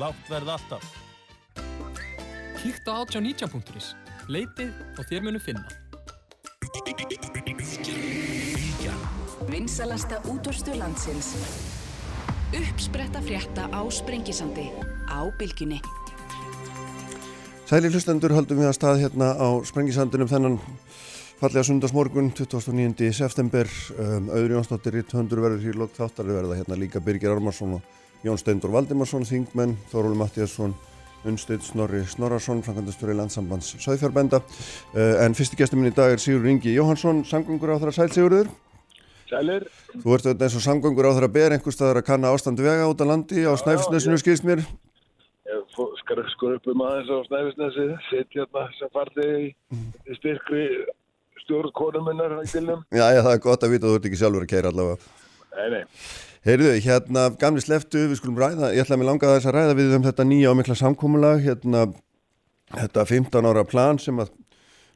Látt verð alltaf. Kíkt á 1819.is. Leitið og þér munu finna. Vinsalasta útvorstu landsins. Uppspretta frétta á Sprengisandi. Á bylginni. Sæli hlustendur höldum við að stað hérna á Sprengisandunum þennan fallega sundarsmorgun 29. september um, Auður Jónsdóttir í töndur verður hér lótt þáttar verða hérna líka Birgir Armarsson og Jón Steindur Valdimarsson, Þingmenn, Þóróli Mattíasson Unnsteit Snorri Snorarsson Frankandastur í landsambands Söðfjárbænda uh, en fyrsti gestur minn í dag er Sigur Ingi Jóhansson, samgöngur á þaðra sæl Sigurður. Sælir. Þú ert eins og samgöngur á þaðra ber einhver staðar að kanna ástandu vega út á landi á Snæfisnesinu skilst mér. Ég skar skur upp um aðeins á Snæfisnesi sitt hérna sem farði í, í styrkri stjórn konuminnar í bílnum. Já, já, það er gott að vita að þú ert ekki sjálfur að keira allavega. Nei, nei Heyrðu, hérna, gamli sleftu, við skulum ræða, ég ætlaði að mér langa þess að ræða við um þetta nýja og mikla samkómulag, hérna, þetta 15 ára plan sem að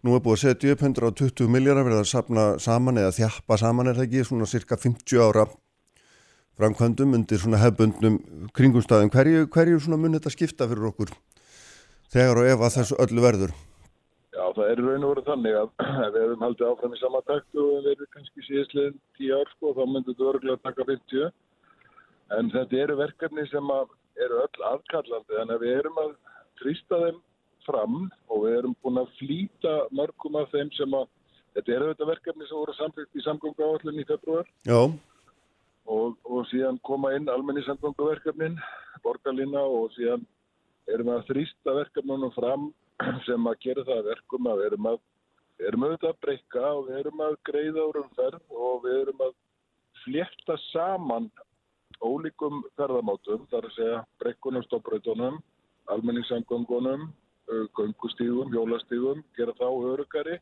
nú er búið að setja upp 120 miljardar verið að sapna saman eða þjappa saman er það ekki, svona cirka 50 ára framkvæmdum undir svona hefbundnum kringumstæðum. Hverju, hverju svona mun þetta skipta fyrir okkur þegar og ef að þessu öllu verður? Já, það er raun og verið þannig að ef við hefum haldið áfram í sama takt og við erum kannski síðastliðin 10 ár sko, þá myndur þetta örgulega að taka 50. En þetta eru verkefni sem eru öll aðkallandi, þannig að við erum að trýsta þeim fram og við erum búin að flýta mörgum af þeim sem að, þetta eru þetta verkefni sem voru samfélgt í samgöngu áallin í februar. Já. Og, og síðan koma inn almenni samgönguverkefnin, borgarlína og síðan erum við að þrýsta verkefnunum fram sem að gera það verkum að við erum að við erum auðvitað að breyka og við erum að greiða úr umferð og við erum að flétta saman ólíkum ferðamátum, þar að segja breykunum, stoppröytunum, almenningssamgöngunum, göngustígum, hjólastígum, gera þá örugari.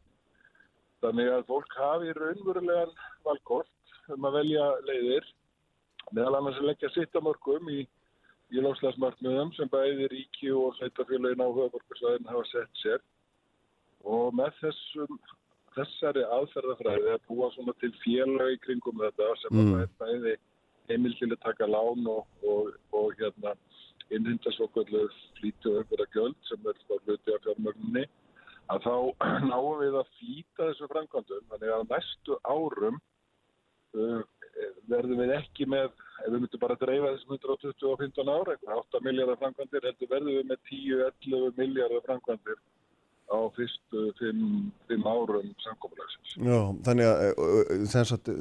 Þannig að fólk hafi raunverulegan valkort um að velja leiðir, meðal annars að leggja sitt að mörgum í í lofslagsmarkmiðum sem bæði ríki og sveitafélagin á höfuborgarsvæðin hafa sett sér og með þessum, þessari aðferðafræði að búa svona til félag í kringum þetta sem mm. bæði heimil til að taka lán og, og, og hérna innhynda svo kvöldu flítu öfura gjöld sem er hluti af fjármögninni að þá náum við að flýta þessu framkvæmdum þannig að næstu árum uh, verðum við ekki með, ef við myndum bara að dreifa þessum 120 og 15 ára, 8 miljardar framkvæmdir, heldur verðum við með 10-11 miljardar framkvæmdir á fyrstu 5 árum samkómulagsins. Já, þannig að þess að,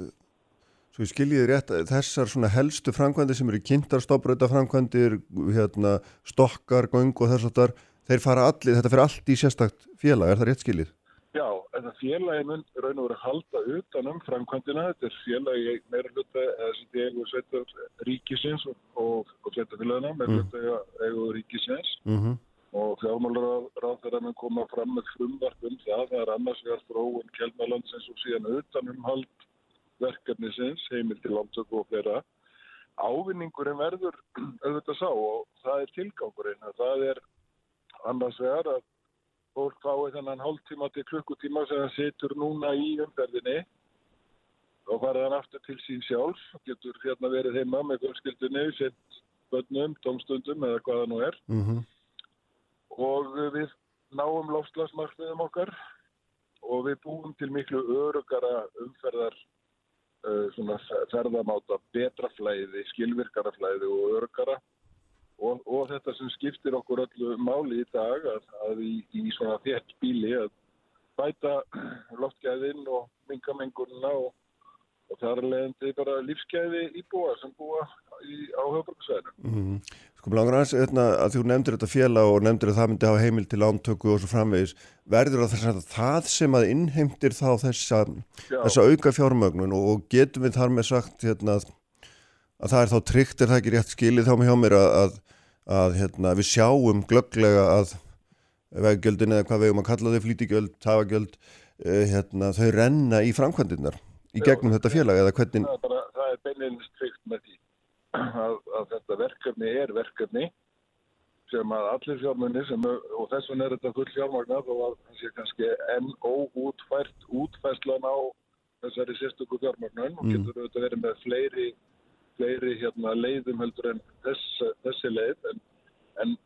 svo ég skiljiði rétt, þessar svona helstu framkvæmdir sem eru kynntar, stoppröta framkvæmdir, hérna, stokkar, göng og þess að þar, þeir fara allir, þetta fyrir allt í sérstakt félag, er það rétt skiljið? Já, þetta félagi mun raun og verið að halda utanum framkvæmdina, þetta er félagi meira hluta eða sem þið eigu sveitar ríkisins og, sveitafélagina meira hluta mm. eigu ríkisins mm -hmm. og fjármálaráð þeirra mun koma fram með frumvarp um það, það er annars vegar fróun kelmalandsins og síðan utanum hald verkefnisins, heimil til landtöku og fleira. Ávinningurinn verður auðvitað sá og það er tilgangurinn, það er annars vegar að fólk fái þennan hálftíma til klukkutíma sem það situr núna í umferðinni. Og farið hann aftur til sín sjálf og getur hérna verið heima með fjölskyldunni, sitt bönnum, tómstundum eða hvaða nú er. Mm -hmm. og við náum lofslagsmarkmiðum okkar og við búum til miklu örugara umferðar uh, ferðamáta betra flæði, skilvirkara flæði og örugara Og, og þetta sem skiptir okkur öllu máli í dag að, að í, í svona þétt bíli að bæta loftgæðin og mingamengurna og, og það er leðandi bara lífsgæði íbúa sem búa í, á höfbruksvæðinu. Mm. Sko langar aðeins hérna, að þú nefndir þetta fjela og nefndir að það myndi hafa heimil til ántöku og svo framvegis. Verður það það sem að innheimtir þá þessa, þessa auka fjármögnun og, og getum við þar með sagt hérna, að það er þá tryggt, er það ekki rétt skilið þá með hjá mér að, að að hérna, við sjáum glögglega að veggjöldin eða hvað við um að kalla þau flýtigjöld, tafagjöld uh, hérna, þau renna í framkvæmdinnar í gegnum Já, þetta félag eða hvernig Það er, bara, það er beinleginni strikt með því að, að þetta verkefni er verkefni sem að allir fjármunni sem, og þess vegna er þetta full fjármagnar og að það sé kannski enn óútfært útfærslan á þessari sérstöku fjármagnar og getur mm. þetta verið með fleiri fleiri hérna, leiðum heldur en þess, þessi leið en,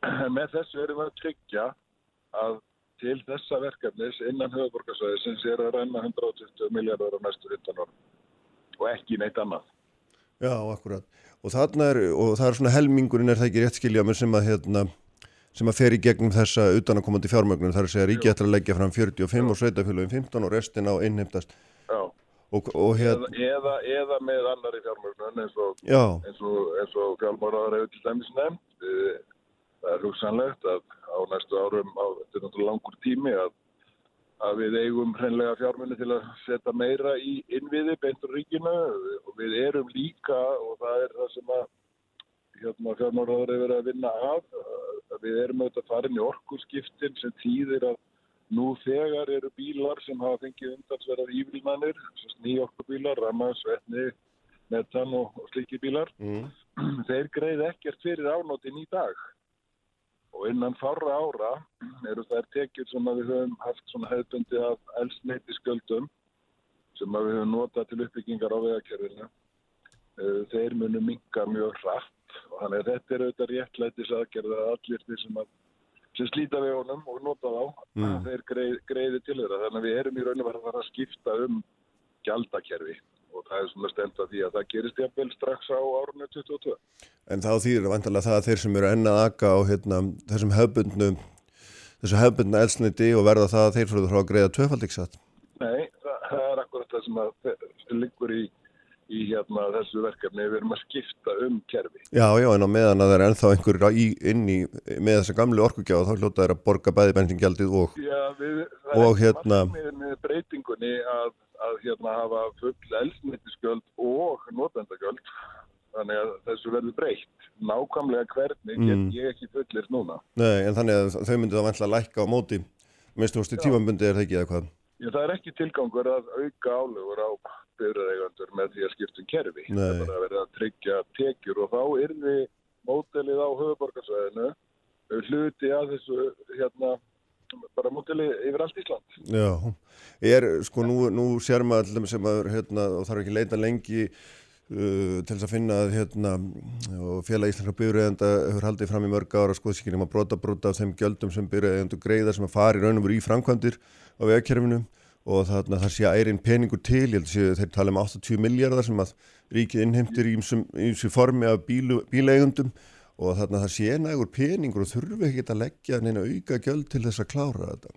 með þessu erum við að tryggja að til þessa verkefnis innan höfuborgarsvæði sem sér að renna 120 miljardar á næstu 15 árum og ekki neitt annað. Já, akkurat. Og, er, og það er svona helmingurinn er það ekki rétt skilja með sem að, hérna, sem að fer í gegnum þessa utanakomandi fjármögnum. Það er að segja að ríki ætla að leggja fram 45 Já. og sveitafélagin 15 og restin á innheimtast. Já. Og, og hérna... eða, eða með annari fjármögnun eins og, og, fjármögnar hefur til dæmis nefnt. Það er hugsanlegt að á næstu árum, á, þetta er náttúrulega langur tími að að við eigum hreinlega fjármunni til að setja meira í innviði beintur ríkina og við erum líka og það er það sem að hérna, fjármáraður er verið að vinna af að við erum auðvitað farin í orkurskiptin sem týðir að nú þegar eru bílar sem hafa fengið undansverðar ívilmanir nýjorkubílar, rammas, vetni metan og, slikki bílar mm. þeir greið ekkert fyrir ánótin í dag og innan fára ára eru þær tekjur sem við höfum haft svona hefðbundi af elsneiti sköldum sem við höfum notað til uppbyggingar á vegakerfinu eh, þeir munu minga mjög hratt og þannig að þetta er auðvitað réttlætis aðgerða að allir því sem, að, sem slíta við honum og nota þá mm. þeir greið, greiði til þeirra þannig að við erum í rauninu fara að skipta um gjaldakerfi og það er svona stemt að því að það gerist jafnvel strax á árunni 22. En þá þýðir vantarlega það að þeir sem eru ennað akka á hérna, þessum hefbundnu þessu hefbundna elsniti og verða það að þeir fyrir að greiða tvöfaldíksat? Nei, það, það er akkurat það sem að liggur í, í hérna, þessu verkefni við erum að skipta um kerfi. Já, já, en á meðan að það er ennþá einhver í, inn í með þessa gamlu orkugjáð þá hljóta þeir að borga bæði bensingjaldið og, já, við, og hérna með, með breytingunni að að hérna hafa full elsnittisgjöld og notendagjöld þannig að þessu verður breytt nákvæmlega hvernig mm. get ég ekki fullir núna. Nei, en þannig að þau myndi það vantla að lækka á móti minnstu hósti tímambundi er það ekki eða hvað? Já, það er ekki tilgangur að auka álugur á byrjareigandur með því að skiptum kerfi. Nei. Það er bara að verða að tryggja tekjur og þá er við mótelið á höfuborgarsvæðinu hluti að þessu hérna bara mútili yfir allt Ísland. Já, er, sko nú, nú sér maður sem að hérna, þarf ekki leita lengi uh, til þess að finna að hérna, félag Íslandska byrjuðenda hefur haldið fram í mörg ára skoðsíkinum að brota brota af þeim gjöldum sem byrjuðendur greiða sem að fari raunum í framkvæmdir á vegkerfinu og þarna það sé að ærin peningur til, ég held að þeir tala um 80 miljardar sem að ríkið innheimtir í þessu formi af bíleigundum og þarna það sé nægur peningur og þurfi ekki að leggja neina auka gjöld til þess að klára þetta.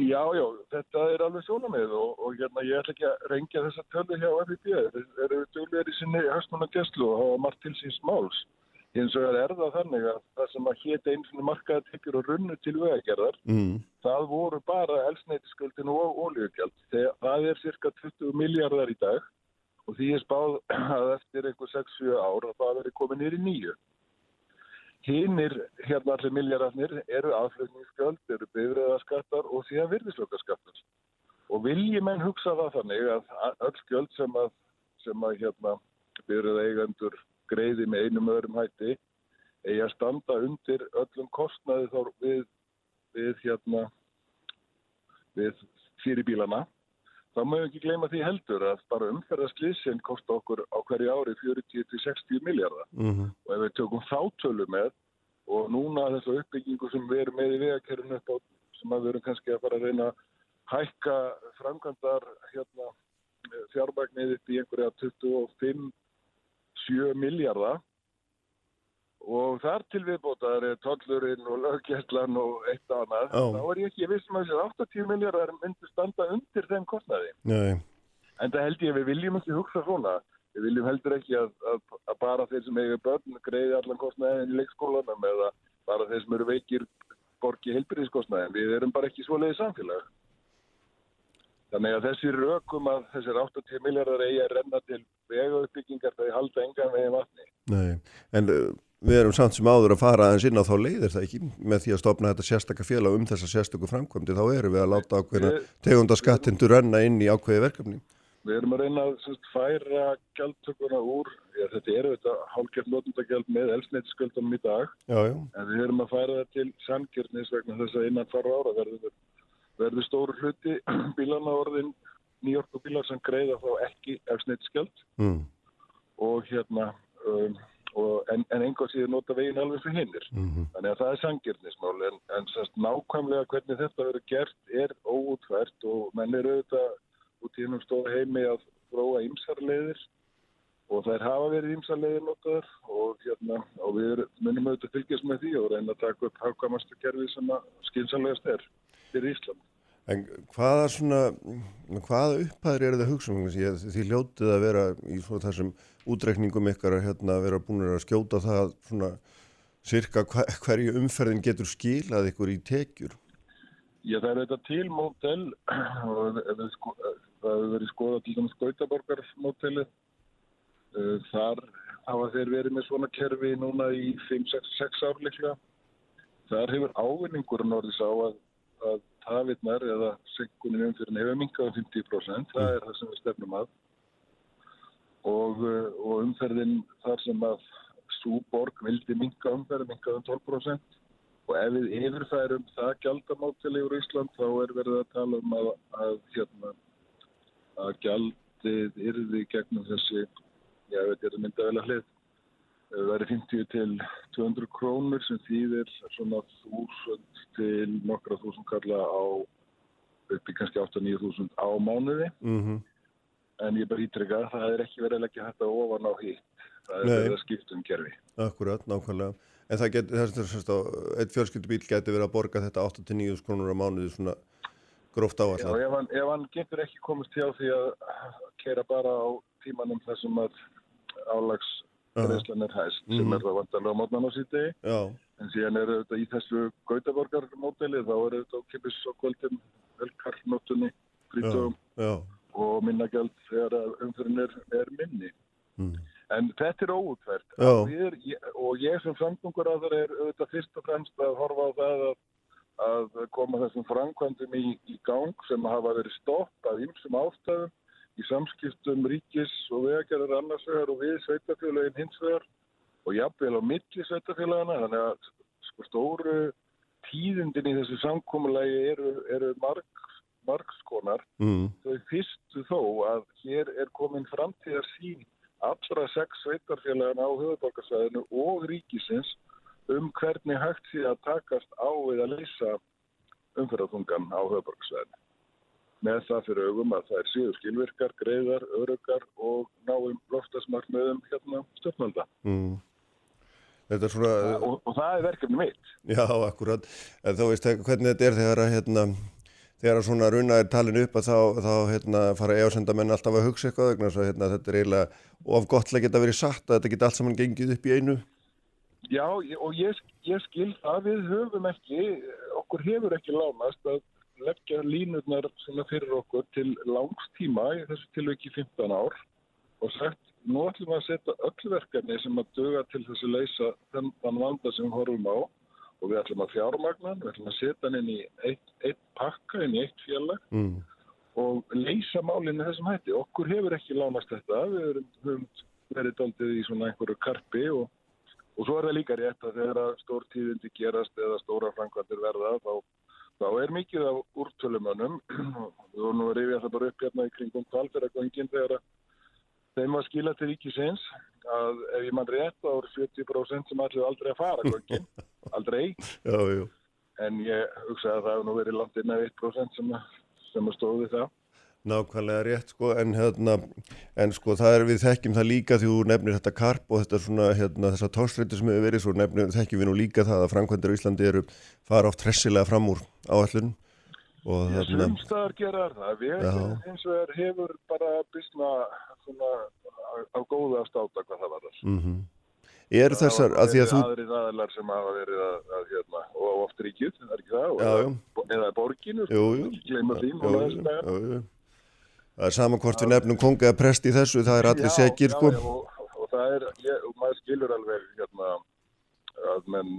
Já, já, þetta er alveg svona með og, og hérna ég ætla ekki að reyngja þessa tölvi hjá FIB, þeir eru dölverið í sinni höstmanna gæslu og hafa margt til síns máls. Hins vegar er það þannig að það sem að hétta eins og markaði tekjur og runnu til vegagerðar, mm. það voru bara elsneitisköldin og ólíugjald. Það er cirka 20 miljardar í dag og því er spáð að eftir einhver 6-7 ár að það veri komið nýri nýju. Hínir, hérna allir milljararnir, eru aðflutningsgjöld, eru byrðræðaskattar og síðan virðislökaskattar. Og vilji menn hugsa það þannig að öll gjöld sem að, að hérna, byrðræðeigandur greiði með einum öðrum hætti eigi að standa undir öllum kostnaði við, við, hérna, við fyrirbílana þá mögum ekki gleyma því heldur að bara umferðarslýsinn kosti okkur á hverju ári 40-60 miljardar mm -hmm. og ef við tökum þáttölu með og núna þessu uppbyggingu sem við erum með í vegakerfinu upp á sem við erum kannski að fara að reyna að hækka framkvæmdar hérna, fjármagnið upp í einhverja 25-7 miljardar og þar til viðbótaður er tollurinn og löggjæslan og eitt annað. Oh. þá er ég ekki vissum að þessi 80 miljardar myndir standa undir þeim kostnaði. Nei. en það held ég að við viljum ekki hugsa svona. Við viljum heldur ekki að, að, að bara þeir sem eiga börn greiði allan kostnaðin í leikskólanum eða bara þeir sem eru veikir borgi heilbyrðiskostnaðin við erum bara ekki svo leiði samfélag. Þannig að þessi rökum að þessir 80 miljardar eigi að renna til vega uppbyggingar þegar halda engan veginn vatni. Nei, en við erum samt sem áður að fara aðeins inn á þá leiðir það ekki með því að stopna þetta sérstakka félag um þessa sérstakku framkvæmdi þá erum við að láta ákveðina tegundaskattindur renna inn í ákveði verkefni Við erum að reyna að færa gjaldtökuna úr, já, þetta er þetta hálfgjörn notendagjald með elsneitsköldunum í dag já, já. en við erum að færa það til samgjörnis vegna þess að innan fara ára verður, verður stóru hluti bílana orðin nýjorku bílar sem greiða þá ekki elsneitsköld mm. og hérna um, en, en einhvað síðan nota veginn alveg fyrir hinnir. Mhm. Þannig að það er sangirnismál en, en sérst, nákvæmlega hvernig þetta verður gert er óútvært og menn er auðvitað út í hennum stóra heimi að þróa ymsarleiðir og þær hafa verið ymsarleiðir notaður og, hérna, og við munum auðvitað fylgjast með því og reyna að taka upp hafkvæmastu kerfi sem að skynsanlegast er fyrir Ísland. En hvaða hvaða upphæðir eru það hugsa um? Ég- Þið hljótið að vera í þessum útreikningum ykkar að hérna, vera búin að skjóta það svona cirka hverju umferðin getur skilað ykkur í tekjur. Já, það er þetta til mótel og sko, það hefur verið skoðað til dæmis Gautaborgarmótelið. Uh, Þar hafa þeir verið með svona kerfi núna í 5-6 ár líklega. Þar hefur ávinningurinn orðið sá að, að tafirnar eða senkunin umfyrir hefur minkað um 50%. Það er það sem við stefnum að. Og, uh, og umferðin þar sem að Súborg vildi minka umferðin minkað um 12%. Og ef við yfirfærum það gjaldamátili úr Ísland þá er verið að tala um að, að, hérna, að gjaldið yrði gegnum þessi, já, ég er að mynda vel að hlið, verið 50 til 200 krónur sem þýðir svona 1000 til nokkra þúsund kalla á uppi kannski 8-9 þúsund á mánuði. Mm En ég bara ítrykka að það er ekki verið að leggja þetta ofan á hitt. Það er Nei. verið að skipta um kerfi. Akkurat, nákvæmlega. En það getur, eitt fjölskyldubíl getur verið að borga þetta 8-9 krónur á mánuði svona gróft Já, áallat. ef hann, ef hann getur ekki komist hjá því að keira bara á tímanum þessum að álagsreislan er hæst, sem Mhm. er það vantarlega á mótnan á Já, en síðan er þetta í þessu Gautaborgarmódeli, þá er þetta á kipis á kvöldin, frítugum já. og minnagjald þegar að umfyrin er, er minni. Mm. En þetta er. Við er, og ég sem samtungur að það er auðvitað fyrst og fremst að horfa á það að, að koma þessum framkvæmdum í, í gang sem hafa verið stopp af ymsum ástæðum í samskiptum ríkis og vegagerðar annars vegar og við sveitafélagin hins vegar og jafnvel á milli sveitafélagina þannig að sko, stóru tíðindin í þessu samkómulagi eru, eru marg, margskonar Mm. þau fyrstu þó að hér er komin framtíðar sín allra sex sveitarfélagana á höfuborgarsvæðinu og ríkisins um hvernig hægt sé að takast á við að leysa umferðarþungan á höfuborgarsvæðinu. Með það fyrir augum að það er síður skilvirkar, greiðar, örugar og náum loftasmarkmiðum hérna stjórnvalda. Mm. Er svona, Og, og það er verkefni mitt. já, akkurat. En þá veist hvernig þetta er þegar að hérna, þegar að svona runa er talin upp að þá, þá hérna, fara egasenda menn alltaf að hugsa eitthvað vegna þess að hérna, þetta er eiginlega of gott að geta verið satt að þetta geta allt saman gengið upp í einu. Já, og ég, ég skil það við höfum ekki, okkur hefur ekki lánast að leggja línurnar svona fyrir okkur til langstíma í þessu tilviki 15 ár og sagt, nú ætlum við að setja öll verkefni sem að duga til þess að leysa þann vanda sem við horfum á og við ætlum að fjármagna, hann, við ætlum að setja hann inn í eitt, eitt pakka, inn í eitt félag Mm. og leysa málinu þessum hætti. Okkur hefur ekki lánast þetta, við erum, höfum verið daldið í svona einhverju karpi og, og svo er það líka rétt að þegar að stór tíðindi gerast eða stóra framkvæmdir verða þá, þá er mikið af úrtölumönnum og nú er ég það bara upp hérna í kringum kvalfyrragöngin þegar þeim var skila til ríkisins að ef ég mann rétt þá eru 70% sem allir aldrei að fara göngin, aldrei Já, já. en ég hugsa að það hefur nú verið inn af 1% sem, sem stóði það. Nákvæmlega rétt sko en hérna en sko það er við þekkjum það líka því þú nefnir þetta karp og þetta svona hérna þessa tókstrættu sem hefur verið svo nefnir þekkjum við nú líka það að framkvæmdur í Íslandi eru fara oft hressilega fram úr áallun og þarna Sumstaðar gera það. Við eins og er hefur bara bysna svona á- góða að státa hvað það var þar. mm er þessar að því að þú Aðrir aðlar sem hafa verið að, að hérna, og oft ríkið, það er ekki það, og Já, já. eða borginu, Jú, jú. ekki gleyma því, Jú, það er saman hvort við nefnum konga eða prest í þessu það er allir segir sko. og, og það er, ég, og maður skilur alveg hérna að menn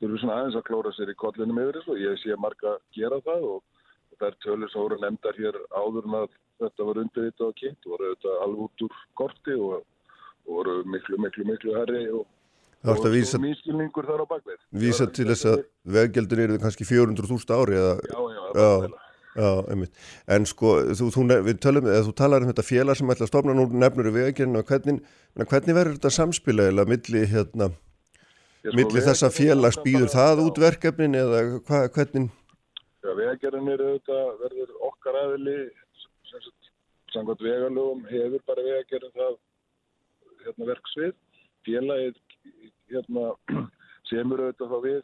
þurfi svona aðeins að klóra sér í kollinum yfir þessu. Ég sé marga gera það og, það er voru nefndar hér áður en að þetta var undir þetta og kynnt voru þetta alveg út úr korti og, og voru miklu, miklu, miklu herri og, það vart að vísa, vísa til þess að veggjöldin eru kannski 400.000 ári eða Já, já, Já. Já. Einmitt. En sko, þú, þú, við tölum, þú talar um þetta félag sem ætla að stofna nú nefnur í vegagerinu og hvernig, hvernig verður þetta samspila eða milli, hérna, sko, milli þessa félags býður það út verkefnin eða hva, hvernig? Já, vegagerinu verður okkar aðili, samkvæmt vegalögum hefur bara vegagerinu það hérna, verksvið. Félagið hérna, semur auðvitað þá við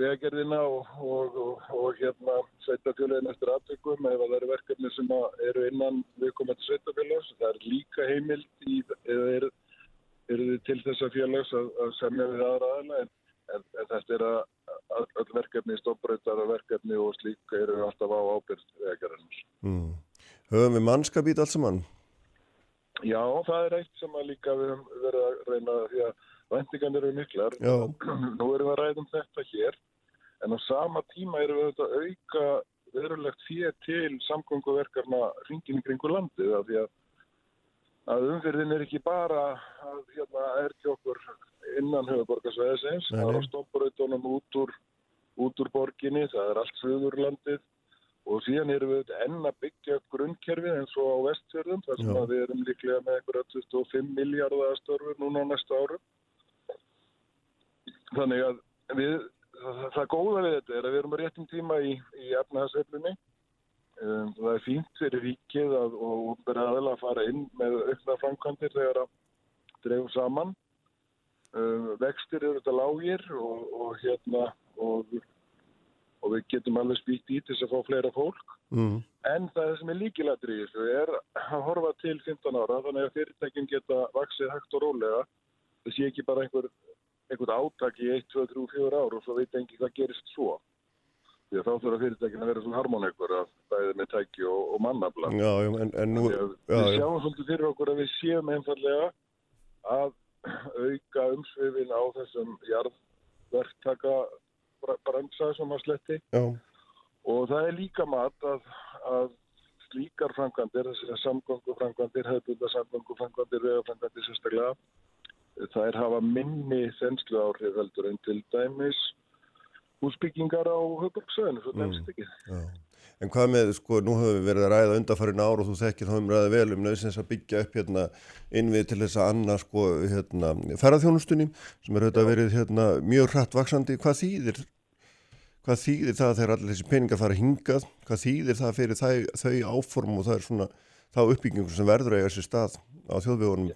vegagerðina og, og, og, og hérna sveitafjöluðin eftir aðtökum eða það eru verkefni sem eru innan viðkomandi sveitafjöluðs. Það er líka heimild í, eða eru er til þessa fjöluðs að, að semja við aðra aðla en, en, en þetta er að, að verkefni, stoppröytara verkefni og slík eru alltaf á ábyrð vegagerðinars. Mm. Höfum við mannskapít alls saman? Já, það er eitt sem að líka við höfum verið að reyna því að vendingan eru miklar. Já. Nú erum við að ræða um þetta hér en á sama tíma erum við að auka verulegt fyrir til samgönguverkarna hringin í kringu landið af því að, að umfyrðin er ekki bara að hérna, erkja okkur innan höfuborgarsvæðisins, það er á stopparautónum út úr, út úr borginni, það er allt söðurlandið og síðan erum við enn að byggja upp grunnkerfið eins og á vestfjörðum þar sem við erum líklega með eitthvað 25 miljardar störfur núna á næsta árum. Þannig að við það, það góða við þetta er að við erum á réttum tíma í, í efnahagsveiflunni. Um, það er fínt fyrir ríkið að, og verða aðeins að fara inn með aukna framkvæmdir þegar að drefum saman. Um, vextir eru þetta lágir og, og, hérna, og, og við getum alveg spýtt í til þess að fá fleira fólk. Mm. En það sem er þessu er að horfa til 15 ára þannig að fyrirtækinn geta vaksið hægt og rólega. Það sé ekki bara einhver einhvern átak í 1, 2, 3, 4 ár og svo veit engi hvað gerist svo. Því að þá þurfa fyrirtækina að vera svona harmoníkur að bæði með tæki og, og mannabla. Já, en, en nú... Já, við sjáum svolítið fyrir okkur að við séum einfallega að auka umsvifin á þessum jarðverktaka bremsa sem að sletti. Já. Og það er líka mat að, að slíkar framkvæmdir, þessari samgönguframkvæmdir, hefðbúnda samgönguframkvæmdir, vegaframkvæmdir sérstaklega, þær hafa minni þenslu áhrif heldur en til dæmis húsbyggingar á höfbruksöðinu, svo nefnst ekki. Já. En hvað með, sko, nú höfum við verið að ræða undarfærin ár og þú þekkir þá um ræða vel um nöðsins að byggja upp hérna innvið til þess að annað, sko, hérna, ferðarþjónustunni sem er auðvitað verið hérna mjög hratt vaksandi. Hvað þýðir, hvað þýðir það þegar allir þessi peningar fara hingað? Hvað þýðir það fyrir þau, þau áform og það er svona þá uppbyggingum sem verður eiga sér stað á þjóðvegunum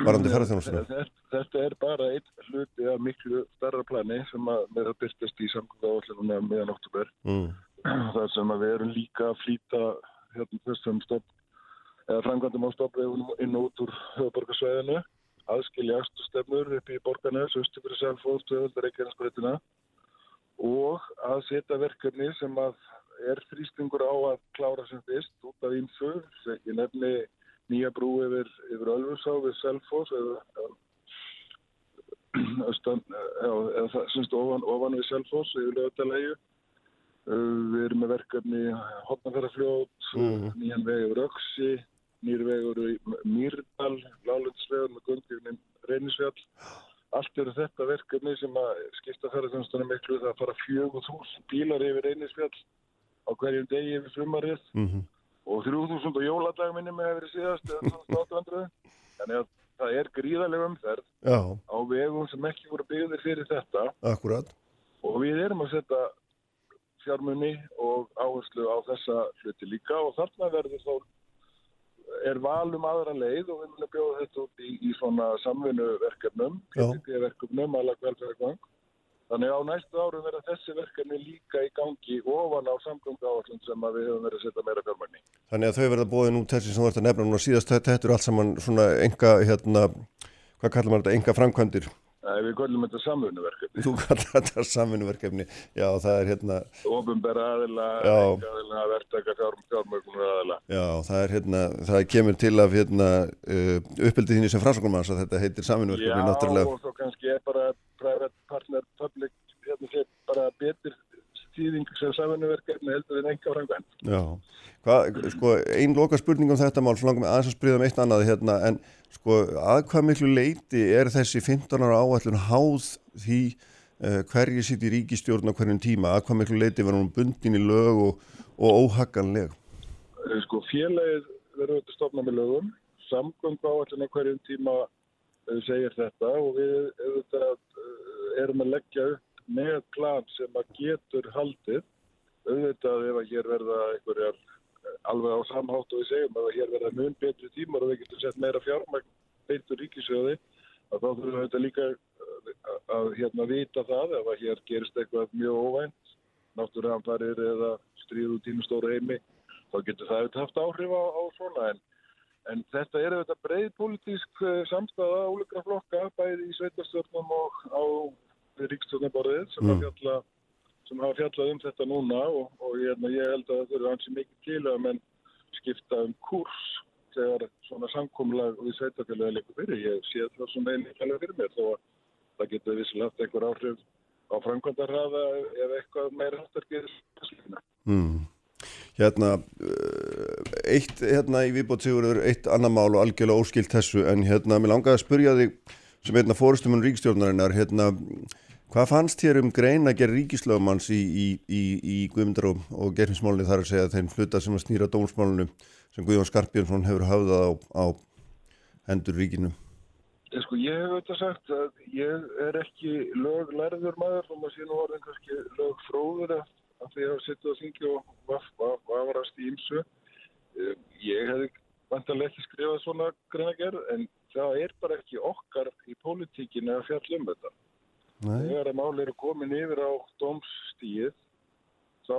varandi ferðarþjónustunni? Þetta er bara einn hluti af miklu starra plani sem að með að byrtast í áallinu meðan oktober. Mm. Það sem að við erum líka að flýta hérna þessum frangandum á stoppvegunum inn út úr höfuborgarsvæðinu, aðskilja stefnur upp í borgarnes, Östufri, Selfos, Töðuldar, Reykjanesbreytina og að setja verkefni sem að er þrýstingur á að klára sem fyrst út af ímsu, ég nefni nýja brú yfir, yfir Ölfusá við Selfos eða eða það syns ofan, ofan við Selfoss yfir lögutalegju. Við erum með verkefni Hotnafjörðarfljót, mm. nýjan veg yfir Öksi, nýr vegur í Mýrdal, Lálundsvegur með gungirinn Reynisfjall. Allt eru þetta verkefni sem að skipta ferðarþjónustunum miklu það að fara fjögur þúsund bílar yfir Reynisfjall á hverjum degi yfir frumarið mm -hmm. Og 3000 og jóladag minni með hefur síðast eða 1800. Þannig að það er gríðarlega umferð Já. á vegum sem ekki voru byggðir fyrir þetta Akkurat. og við erum að setja fjármunni og áherslu á þessa hluti líka og þarna verður þá er valum aðra leið og við munum bjóða þetta út í, í svona samvinnuverkefnum, PPP-verkefnum, alveg velferðarkvang Þannig á næstu árum verða þessi verkefni líka í gangi ofan á samgöngu áallum sem við höfum verið að setja meira fjármæni. Þannig að þau verða bóðin út þessi sem þú ert að nefna núna síðast, þetta er allt saman svona enga, hérna, hvað kallar maður þetta, enga framkvæmdir? Nei, við kallum þetta samfunnuverkefni. Þú kallar þetta samfunnuverkefni, já það er hérna... Ofumbera aðila, enga aðila, verktaka fjármögnur aðila. Já, það er hérna, það kemur til af hérna uh, uppbyldið þínu sem fransakommans að þetta heitir samfunnuverkefni náttúrulega. Já, og svo kannski er bara private partner public, hérna sé bara betur stýðing sem samfunnuverkefni heldur en enga framkvæmt. Já, hvað, sko, einn loka spurning um þetta mál, svo langum við aðeins að spríða um eitt annað hérna, en sko, að hvað miklu leiti er þessi 15 ára áallun háð því uh, hverju sitt í ríkistjórn á hverjum tíma, að hvað miklu leiti verður hún bundin í lög og, og óhagganleg? Eh, Sko félagið verður þetta stofna með lögum, samgöng áallin á hverjum tíma uh, segir þetta og við auðvitað, erum að leggja upp með plan sem að getur haldið. Auðvitað ef að hér verða einhverjar eh, alveg á samhátt og við segjum að hér verða mun betri tímar og við getum sett meira fjármagn beintur ríkisjóði að þá þurfum við þetta líka að, að hérna vita það ef að hér gerist eitthvað mjög óvænt náttúruhamfarir eða stríð út í einu stóru heimi þá getur það auðvitað haft áhrif á, á svona en, en þetta er auðvitað breið politísk uh, samstæða ólíkra flokka bæði í sveitarstjórnum og á ríkstjórnaborðið sem, Mm. fjalla, sem hafa fjallað um þetta núna og, og hérna, ég held að það þurfa hansi mikið til að menn skipta um kurs þegar svona samkomlag við sveitarfélagi leikur fyrir. Ég sé það svona alveg fyrir mér þó að það getur vissilega haft einhver áhrif á framkvæmdarraða ef eitthvað meira hættar gerir. Mm. Hérna, uh, eitt hérna í viðbót sigurður, eitt annar mál og algjörlega óskilt þessu en hérna, mér langaði að spurja þig sem hérna fórustumun ríkistjórnarinnar, hérna, hvað fannst þér um greina að gera ríkislöfumanns í, í, í, í Guðmundar og, og gerfinsmálunni þar að segja þeim hluta sem að snýra dómsmálunum sem Guðjón Skarpjörnsson hefur hafðað á, á hendur ríkinu? Ég, sko, ég hef auðvitað sagt að ég er ekki löglærður maður og maður sé nú orðin kannski lögfróður af af því að hef sittið á þingi og vaf- vaf- vafrast í ímsu. Ég hefði vantarlega ekki skrifað svona greinagerð en það er bara ekki okkar í pólitíkinu að fjalla um þetta. Nei. Þegar að máli eru komin yfir á dómsstíð þá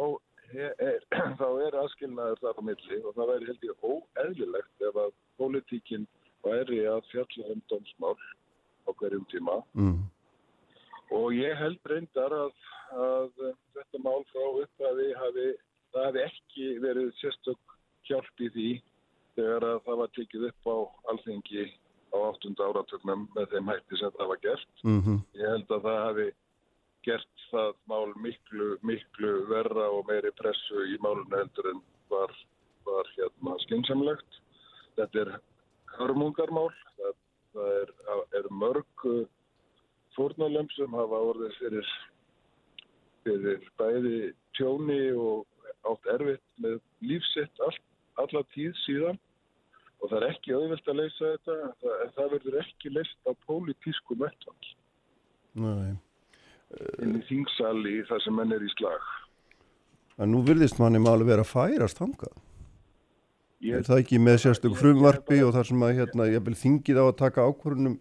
er, þá er aðskilnaður þar á milli og það væri held ég óeðlilegt ef að pólitíkin væri að fjalla um dómsmál á hverjum tíma Mm. og ég held reyndar að, að þetta mál frá upphafi hafi, það hafi ekki verið sérstök hjálp í því þegar að það var tekið upp á alþingi á áttunda áratögnum með þeim hætti sem það var gert. Mm Ég held að það hafi gert það mál miklu, miklu verra og meiri pressu í málunum heldur en var, var hérna skynnsamlegt. Þetta er hörmungarmál, það, það er, er mörg uh, fórnalömb sem hafa orðið fyrir, fyrir bæði tjóni og átt erfitt með lífsitt all, alla tíð síðan og það er ekki auðvelt að leysa þetta, það, það verður ekki leyst á pólitísku vettvang Nei. inn í þingsali þar sem menn er í slag. En nú virðist manni máli vera að færast þangað. Ég, Er það ekki með sérstök frumvarpi og það sem að hérna, ég vil þingið á að taka ákvörunum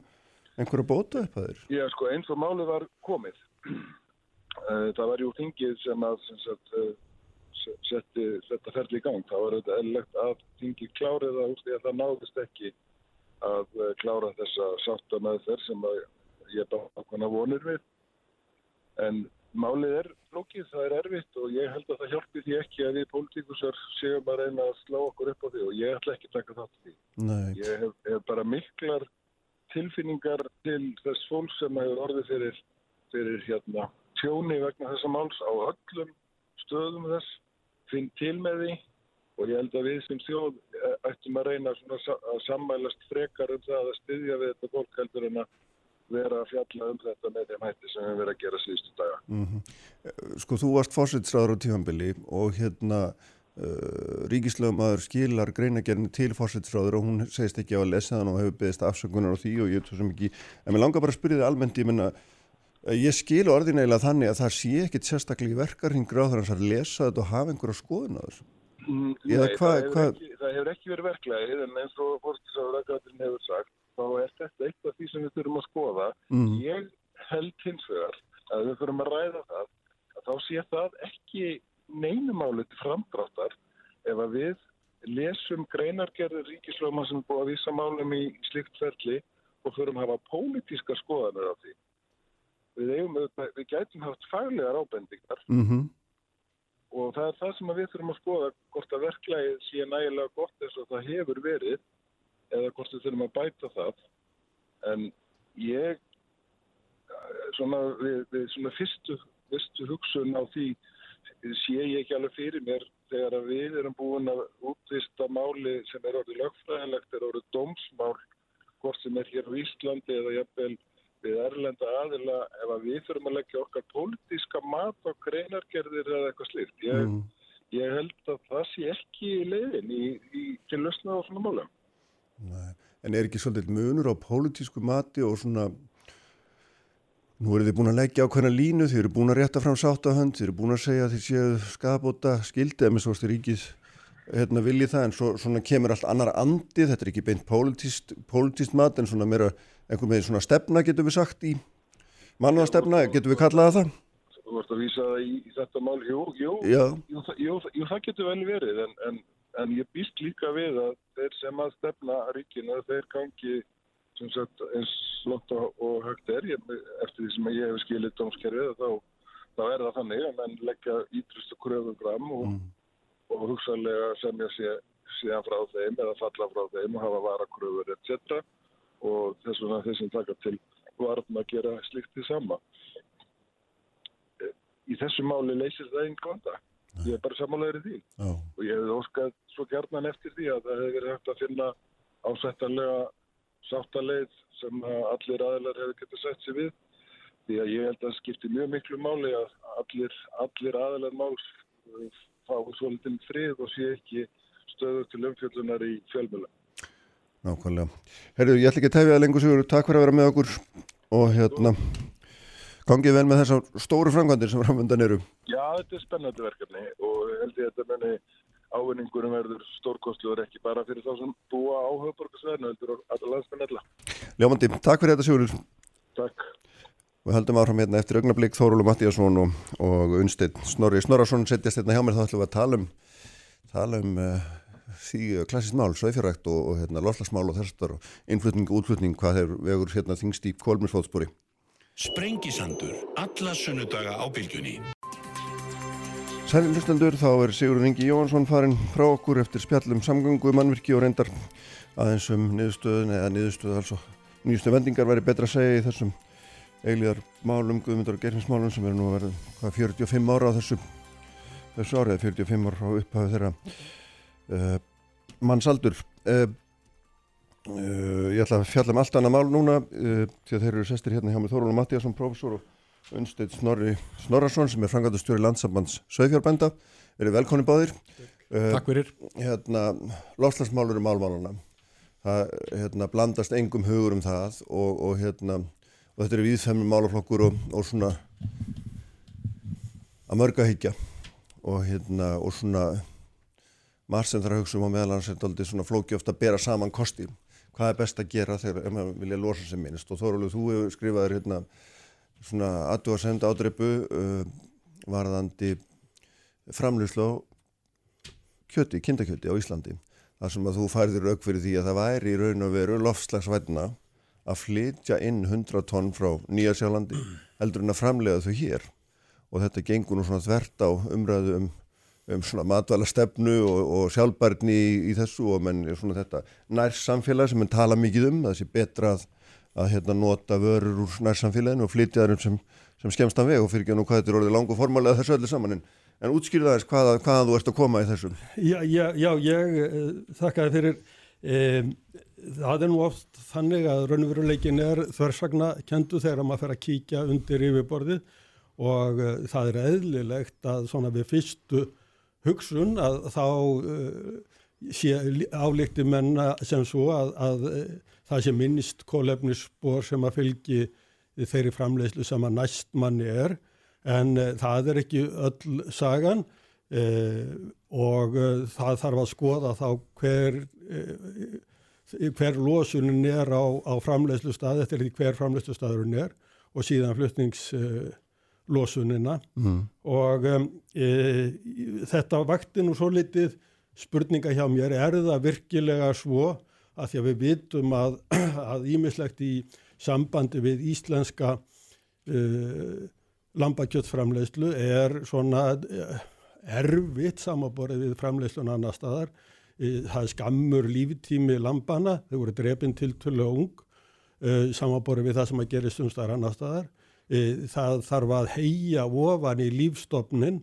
einhverja bóta upp að þér? Já, sko, eins og málið var komið. Eh, það var jú þingið sem að sem sagt, eh, setti þetta ferli í gang. Það var þetta eðlilegt að þingið klárið það úr því að það náðist ekki að eh, klára þessa sátta með þeir sem að ég bá ákvæmna vonir við. En málið er flókið, það er erfitt og ég held að það hjálpi því ekki að við pólitíkusar séum að reyna að slá okkur upp á því og ég ætla ekki að taka þátt því. Nei. Ég hef, hef bara miklar tilfinningar til þess fólk sem hefur orðið fyrir, fyrir hérna, tjóni vegna þessa máls á öllum stöðum þess, finn til með því og ég held að við sem þjóð eh, ættum að reyna að sammælast frekar um það að styðja við þetta fólk heldur en að vera að fjalla um þetta með þeim hætti sem við verðum að gera síðustu daga. Mm Sko þú varst fósitsræður á tífambili og hérna uh, ríkislögumæður skilar greinagerni til fósitsræður og hún segist ekki á að lesa þann og hefur beðist afsökunar á því og ég sem ekki, en mér langar bara að spyrja þið almennt, ég menna ég skil orðin eiginlega þannig að það sé ekkit sérstaklega í verkarhingur á þannig að lesa þetta og hafa einhverja skoðun á þessu. Mm, Nei, það, hefur hvað- ekki, það hefur ekki verið verklæðið en eins og fórstisafræðgatinn hefur sagt þá er þetta eitt af því sem við þurfum að skoða. Mm. Ég held hins vegar að við þurfum að ræða það að þá sé það ekki neinumáli til framdráttar ef að við lesum greinargerðir ríkislöfum sem er búið að vísa málum í slíkt ferli og þurfum að hafa pólitíska skoðanir á því. Við, eigum, auðvitað- við gætum haft faglegar ábendingar. Mm og það er það sem við þurfum að skoða hvort að verklægið sé nægilega gott eins og það hefur verið eða hvort við þurfum að bæta það. En ég svona við, við svona fyrstu, fyrstu hugsun á því sé ég ekki alveg fyrir mér þegar að við erum búin að útvista máli sem er orðið lögfræðilegt, er orðið dómsmál hvort sem er hér á Íslandi eða jafnvel við erlenda aðila ef að við þurfum að leggja okkar pólitíska mat á greinargerðir eða eitthvað slíkt. Ég, Mm. ég held að það sé ekki leiðin í, í til lausna á svona málum. Nei. En er ekki svolítið munur á pólitísku mati og svona, nú eru þið búin að leggja á hvernig línu, þið eru búin að rétta fram sáttahönd, þið eru búin að segja að þið séu skapota skildið, með svo styrir ríkið hérna, viljið það, en svo, svona kemur allt annar andi, þetta er ekki beint pólitíst mat, en svona meira einhvern veginn svona stefna getur við sagt í mannaðastefna, getur við kallaða það? Þú vart að vísa það í, í þetta mál, jú, jú, jú, jú, jú, það getur vel verið, en, en, en ég býst líka við að þeir sem að stefna ríkinu, þeir gangi sem sagt eins lótt og, og högt er, ég, eftir því sem ég hef skilið dómskerfið, þá, þá er það þannig að menn leggja ítrustu kröfum fram og, Mm. og hugsanlega semja sé, síðan frá þeim eða falla frá þeim og hafa varakröfur etc. Og þess vegna þeir sem taka til varðum að gera slíkt því sama. Í þessu máli leysir það einn góða. Ég er bara sammálaður í því Já, og ég hefði óskað svo gjarnan eftir því að það hefði verið hægt að finna ásættanlega sáttaleið sem allir aðilar hefði getið sett sér við því að ég held að það skipti mjög miklu máli að allir, allir aðilar máls uh, fái svolítið frið og sé ekki stöðu til umfjöllunar í fjölmjöla. Nákvæmlega. Herru, ég ætla ekki að tefja það lengur sigur, takk fyrir að vera með okkur og hérna, gangið vel með þessar stóru framkvæmdir sem framöndan eru. Já, þetta er spennandi verkefni og held ég að þetta meni ávinningurum verður stórkostluður ekki bara fyrir þá sem búa á höfuborgarsvæðinu, heldur allra landsmenn alla. Ljómandi, takk fyrir þetta sigur. Takk. Við höldum áfram hérna eftir augnablík Þórúlu Mattíasson og, og Unsteinn Snorri Snorarsson setjast hérna hjá mér þá ætlum við að tala um, tala um uh, því klassist mál, sveifjarækt og, og hérna, loslagsmál og þessar og innflutning og útflutning hvað hefur vegur hérna þingst í kolminsfótspori. Sprengisandur, alla sunnudaga á bylgjunni. Sæli lustendur, þá er Sigurður Ingi Jóhansson farin frá okkur eftir spjallum samgöngu, mannvirki og reyndar aðeins um niðurstöðun eða niðurstöðu altså nýjustu vendingar væri betra að segja í þessum eilíðar málum, guðmyndar og gerfinsmálum sem eru nú að verða hvað 45 ára á þessu þessu árið, 45 ára frá upphafi þeirra uh, mannsaldur uh, uh, ég ætla að fjalla um allt annað mál núna uh, því að þeir eru sestir hérna hjá mig Þóróldur Mattíasson, professor og Unsteinn Snorri Snorrason sem er frangatastjóri landsambands Sveifjárbænda eru velkonni báðir. Takk fyrir. hérna, lofslagsmálur er málmáluna það hérna, blandast engum hugur um það og, og, hérna, og þetta eru viðfemmi málaflokkur og, og svona að mörga higgja og, hérna, og svona margt sem þarf að hugsa um á meðal hans er aldrei svona flóki ofta að bera saman kosti hvað er best að gera þegar ef maður vilja losa sem minnst? Og Þórulega þú hefur skrifaður hérna svona aðdúa senda ádreipu uh, varðandi framlýslu á kjöti, kindakjöti á Íslandi. Þar sem að þú færðir auk fyrir því að það væri í raun og veru lofslagsvætna að flytja inn 100 tonn frá Nýja Sjálandi heldur en að framlega þau hér. Og þetta gengur nú svona þvert á umræðu um, um svona matvæla stefnu og, og sjálfbærni í, í þessu og menn svona þetta nær samfélag sem mann tala mikið um það sé betra að, að hérna nota vörur úr nær samfélaginu og flytja þeim sem, sem skemst af veg og fyrir ekki nú hvað þetta er orðið langu formálega þessu öllu saman en, en útskýrða þess hvaða, hvaða þú ert að koma í þessum Já, já, já ég uh, þakkaði fyrir um, það er nú oft þannig að raunveruleikin er þversagna kendu þegar maður fer að kíkja undir yfirborðið og uh, það er eðlilegt að svona við fyrstu hugsun að þá uh, sé álíkti menna sem svo að, að uh, það sé minnist kólefnisspor sem að fylgi þeirri framleiðslu sem að næst manni er. En uh, það er ekki öll sagan uh, og það þarf að skoða þá hver, hver losunin er á, á framleiðslu stað, þetta er því hver framleiðslu staðurinn er og síðan flutningslosunina mm. og um, e, þetta vakti nú svo litið spurninga hjá mér, er það virkilega svo að því að við vitum að, að ímislegt í sambandi við íslenska uh, lambakjöttframleiðslu er svona uh, erfitt samaborið við framleiðslun annar staðar. Uh, það er skammur líftími lambana, þau voru drefin til tullu og ung, uh, samaborið við það sem að gerist um staðar annar staðar. Uh, það þarf að heia ofan í lífstofnin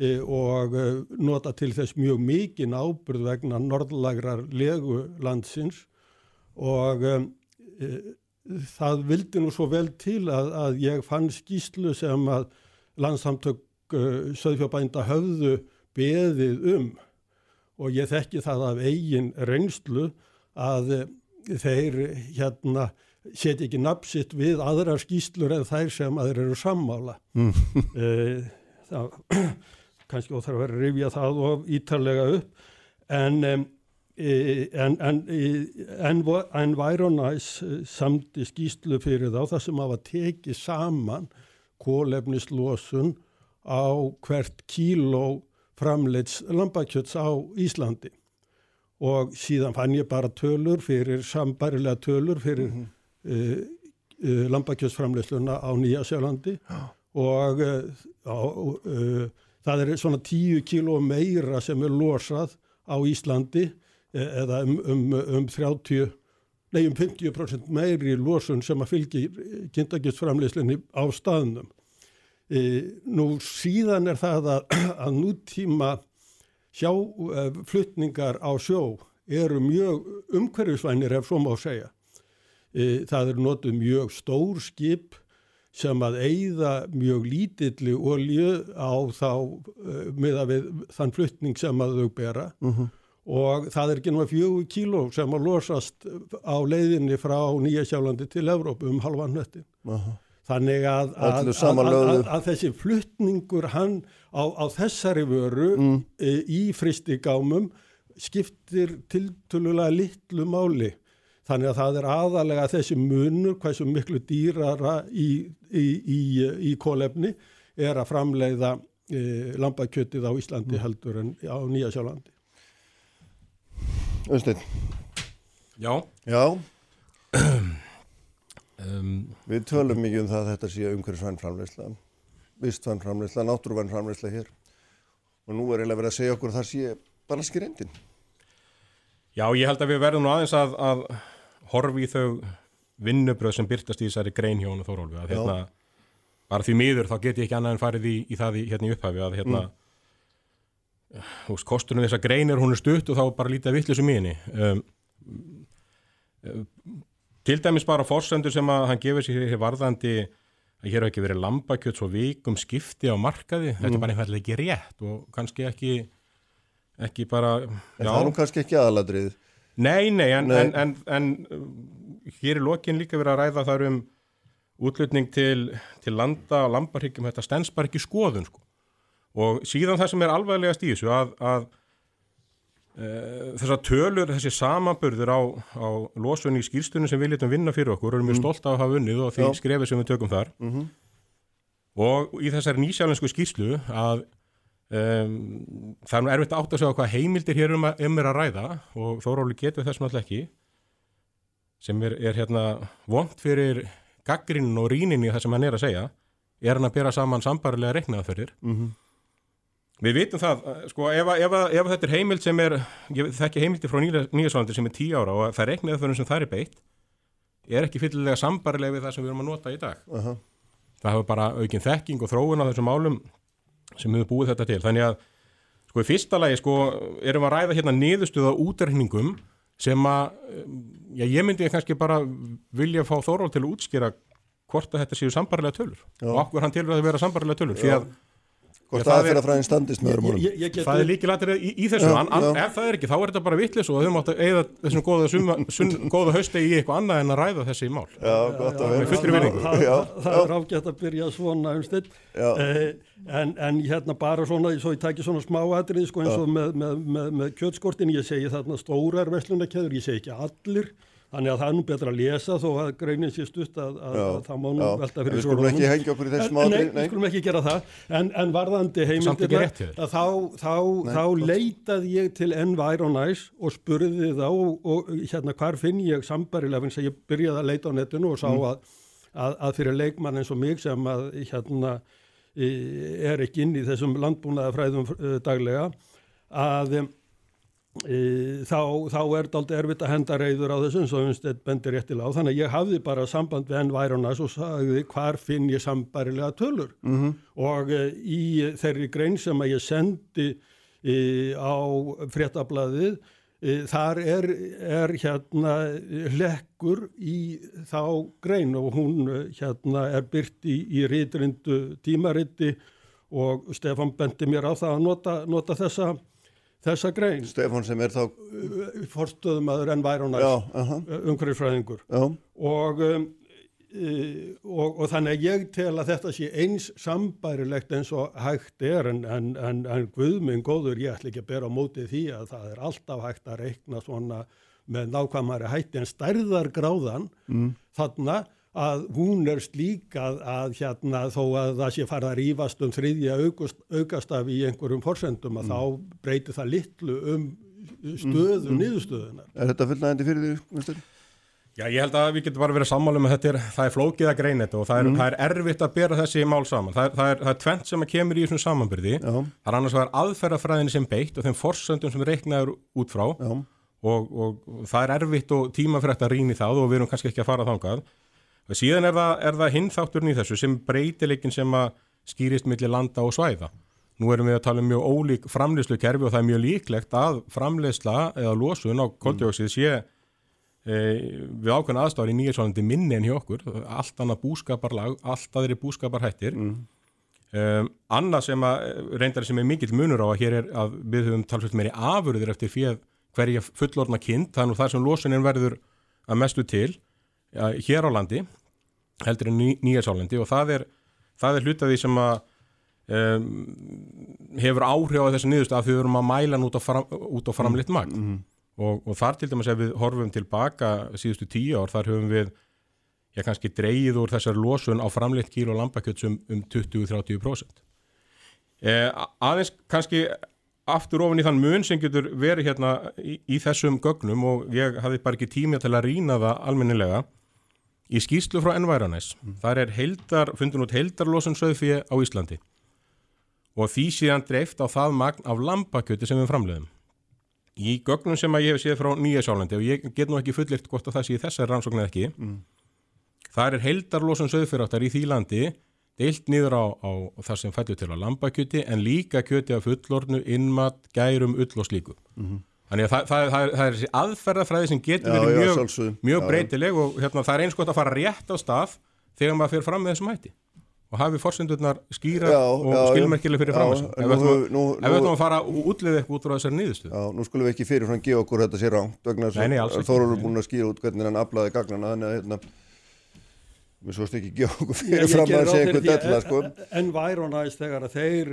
uh, og uh, nota til þess mjög mikinn ábyrð vegna norðlagrar legu landsins. Og það vildi nú svo vel til að, að ég fann skýslu sem að landsamtök söðfjábænda höfðu beðið um. Og ég þekki það af eigin reynslu að þeir hérna setja ekki napsitt við aðrar skýslur en þær sem aðrir eru sammála. Mm. það, kannski óþarf að vera að rifja það of ítalega upp en um, en, en, en Environæs samti skýslu fyrir þá það sem hafa tekið saman kólefnislosun á hvert kíló framleits lambakjöts á Íslandi og síðan fann ég bara tölur fyrir, sambarilega tölur fyrir mm -hmm. Uh, uh, lambakjötsframleisluna á Nýja Sjálandi ja. og uh, það er svona tíu kíló meira sem er losað á Íslandi eða um, um, um 30, nei um 50% meiri losun sem að fylgi kynntakjötsframleislunni á staðnum. E, nú síðan er það að, að nútíma sjáflutningar á sjó eru mjög umhverfisvænir ef svo má segja. E, það eru notuð mjög stór skip sem að eigða mjög lítilli olju á þá e, með að við þann flutning sem að þau bera uh mhm. -huh. og það er ekki náttúrulega fjögur kíló sem að losast á leiðinni frá Nýja sjálandi til Evrópu um halvan nöttin. Uh -huh. Þannig að, að, að, að þessi fluttningur hann á, á þessari vöru mm. e, í fristigámum skiptir tiltölulega litlu máli. Þannig að það er aðalega þessi munur, hvað sem miklu dýrara í, í, í, í kólefni er að framleiða e, lambakjötið á Íslandi mm. heldur en á Nýja sjálfandi. Östein. Já. Já. Um, Við tölum mikið um það að þetta sé umhverjusvæn framleysla, vistvæn framleysla, náttúruvæn framleysla hér og nú er eiginlega verið að segja okkur að það sé bara skirindin. Já, ég held að við verðum nú aðeins að, að horfi í þau vinnubröð sem byrtast í þessari greinhjónu þórólfi að hérna, bara því miður þá get ég ekki annað en farið í, í það í, hérna í upphafi að hérna, mm. hús, kostunum þessa greinir hún er stutt og þá bara lítið vittlisum í henni. Um, um, Til dæmis bara fórsendur sem að hann gefur sér hér varðandi að hér hafa ekki verið lambakjöld svo vikum skipti á markaði, mm. þetta er mm. bara einfallega ekki rétt og kannski ekki, ekki bara... En já. það er nú kannski ekki aðaladrið. Nei, nei, en, nei. En, en, en hér er lokin líka verið að ræða þar um útlutning til, til landa og lambarhyggjum, þetta stens bara ekki skoðun sko. Og síðan það sem er alveglegast í þessu að, að Eh, þessar tölur, þessi samanburður á, á losunni í skýrstunum sem við litum vinna fyrir okkur erum við mm. stolt af að hafa unnið og því skrefið sem við tökum þar mm -hmm. og í þessari nýsjálfinsku skýrslu að um, það er nú erfitt að segja hvað heimildir hér um, að, um er að ræða og þóróli getur þessum alltaf ekki sem er, er hérna vond fyrir gaggrinn og rínin í það sem hann er að segja er hann að bera saman sambarilega reiknaðaferðir mm -hmm. Við vitum það, sko, ef, ef, ef þetta er heimild sem er, þekki heimildi frá nýjasválandi sem er tíu ára og það reiknið þau sem það er beitt, er ekki fyllilega sambarilega við það sem við erum að nota í dag. Uh -huh. Það hefur bara aukinn þekking og þróun á þessum málum sem hefur búið þetta til. Þannig að, sko, í fyrsta lagi, sko, erum við að ræða hérna niðurstuða útreikningum sem að, já, ég myndi kannski bara vilja fá þóról til að útskýra hvort að þetta séu sambarilega tölur já. og okkur hann til að vera sambarilega tölur, því að Hvort aðferðafræðin standist með öðrum orðum. Það er líki latir í, í þessu, já, an, já. ef það er ekki, þá er þetta bara vittlis og þau mátt að eigða þessum góða, suma, sun, góða haustegi í eitthvað annað en að ræða þessi mál. Já, gott að vera. Það, það, það er ágætt að byrja svona umstill, eh, en, en hérna bara svona, svo ég tækir svona smáatrið, sko eins og með, með, með, með kjötskortin, ég segi þarna stórar veslunarkeður, ég segi ekki allir, Þannig að það er nú betra að lesa þó að greinin sé stutt að, að, að það má nú já. velta fyrir svo. Við skulum ekki hengja okkur í þessum átri. Nei, við skulum ekki gera það. En, en varðandi heimildir þá, þá, þá leitaði ég til Environize og spurði þá og hérna hvar finn ég sambarilega finnst að ég byrjaði að leita á netinu og sá mm. að, að fyrir leikmann eins og mig sem að hérna er ekki inn í þessum landbúnaðafræðum uh, daglega að þá, þá er þetta aldrei erfitt að henda reyður á þessum svo umstætt bendir réttilega á. Þannig að ég hafði bara samband við Environize og sagði hvar finn ég sambarilega tölur? Mm -hmm. og e, í þeirri grein sem að ég sendi á fréttablaðið þar er, er hérna hlekkur í þá grein og hún hérna er byrt í, í rítrindu tímaritti og Stefan bendi mér á það að nota, nota þessa, þessa grein. Stefan sem er þá Forstöðumadur en værunar umhverfisfræðingur og, um, e, og, og þannig að ég tel að þetta sé eins sambærilegt eins og hægt er en, en, en, en Guðminn góður ég ætla ekki að bera á mótið því að það er alltaf hægt að reikna svona með nákvæmari hætti en stærðargráðan mm. þarna að hún er slík að, að hérna þó að það sé farið að rýfast um þriðja aukast, aukastaf í einhverjum forsendum að mm. þá breytir það litlu um stöðu mm. niðurstöðunar. Er þetta fullnægandi fyrir því, Mr.? Já, ég held að við getum bara verið sammálu með þetta, er, það er flókið að greina þetta og það er, mm. það er erfitt að bera þessi mál saman. Það er, það er, það er tvent sem kemur í þessum samanbyrði, Já. það er annars að það er aðferðafræðinni sem beitt og þeim forsöndum sem reiknaður út frá og, og, og það er erfitt og tímafrætt að rýni það og við erum kannski ekki að fara þángað. Síðan er það hinn þátturinn í þessu sem breytileikin sem að skýrist millir landa og svæða. Nú erum við að tala um mjög ólík framleyslu kerfi og það er mjög líklegt að framleysla eða losun á koldjóksið sé e, við ákveðna aðstáður í nýjarsvælandi minni en hjá okkur, allt annað búskaparlag, allt aðri búskaparhættir. Mm. Um, annað sem að reyndar sem er mikill munur á að hér er að við höfum talsveit meiri afurðir eftir fyrir hverja fullorna kind, þannig að það sem losunin verður að mestu til hér á landi, heldur en ný, nýjarsvælandi og það er, það er hlutaði sem að um, hefur áhrif á þessu nýðust að við höfum að mæla út á, fram, út á framlitt magn. Mm -hmm og, og þar til dæmis ef við horfum tilbaka síðustu tíu ár þar höfum við já kannski dreyið úr þessar losun á framleitt kíl og lambakjötsum um 20-30%. Eh, aðeins kannski aftur ofin í þann mun sem getur verið hérna í, í þessum gögnum og ég hafði bara ekki tími til að rýna það almennilega í skýslu frá Environess. Mm. Þar er heldar, fundin út heldarlosun söðfíði á Íslandi og því síðan dreift á það magn af lambakjöti sem við framleiðum. Í gögnum sem að ég hef séð frá Nýja Sjálandi og ég get nú ekki fullirt hvort að það sé þessar rannsóknu eða ekki mm. það er heldarlósun söðfyrráttar í því landi deilt niður á, á það sem fættu til að lambakjöti en líka kjöti af fullornu, innmat, gærum, ull og slíku. Mm -hmm. Þannig að það, það, það, það er þessi aðferðafræði sem getur já, verið mjög, mjög breytileg og hérna, það er eins gott að fara rétt á stað þegar maður fyrir fram með þessum hætti. Og hafi fórsendurnar skýra já, og skilmerkileg fyrir framhansu ef við ætlum að fara útlið eitthvað út frá þessari nýðustu Já, nú skulum við ekki fyrir frá að gefa okkur þetta sér ránt vegna þess að Þóru er búin að skýra út hvernig hann aflaði gagnana þannig að hérna við svo ekki gefa okkur fyrir fram að segja eitthvað della sko En væronæst þegar að þeir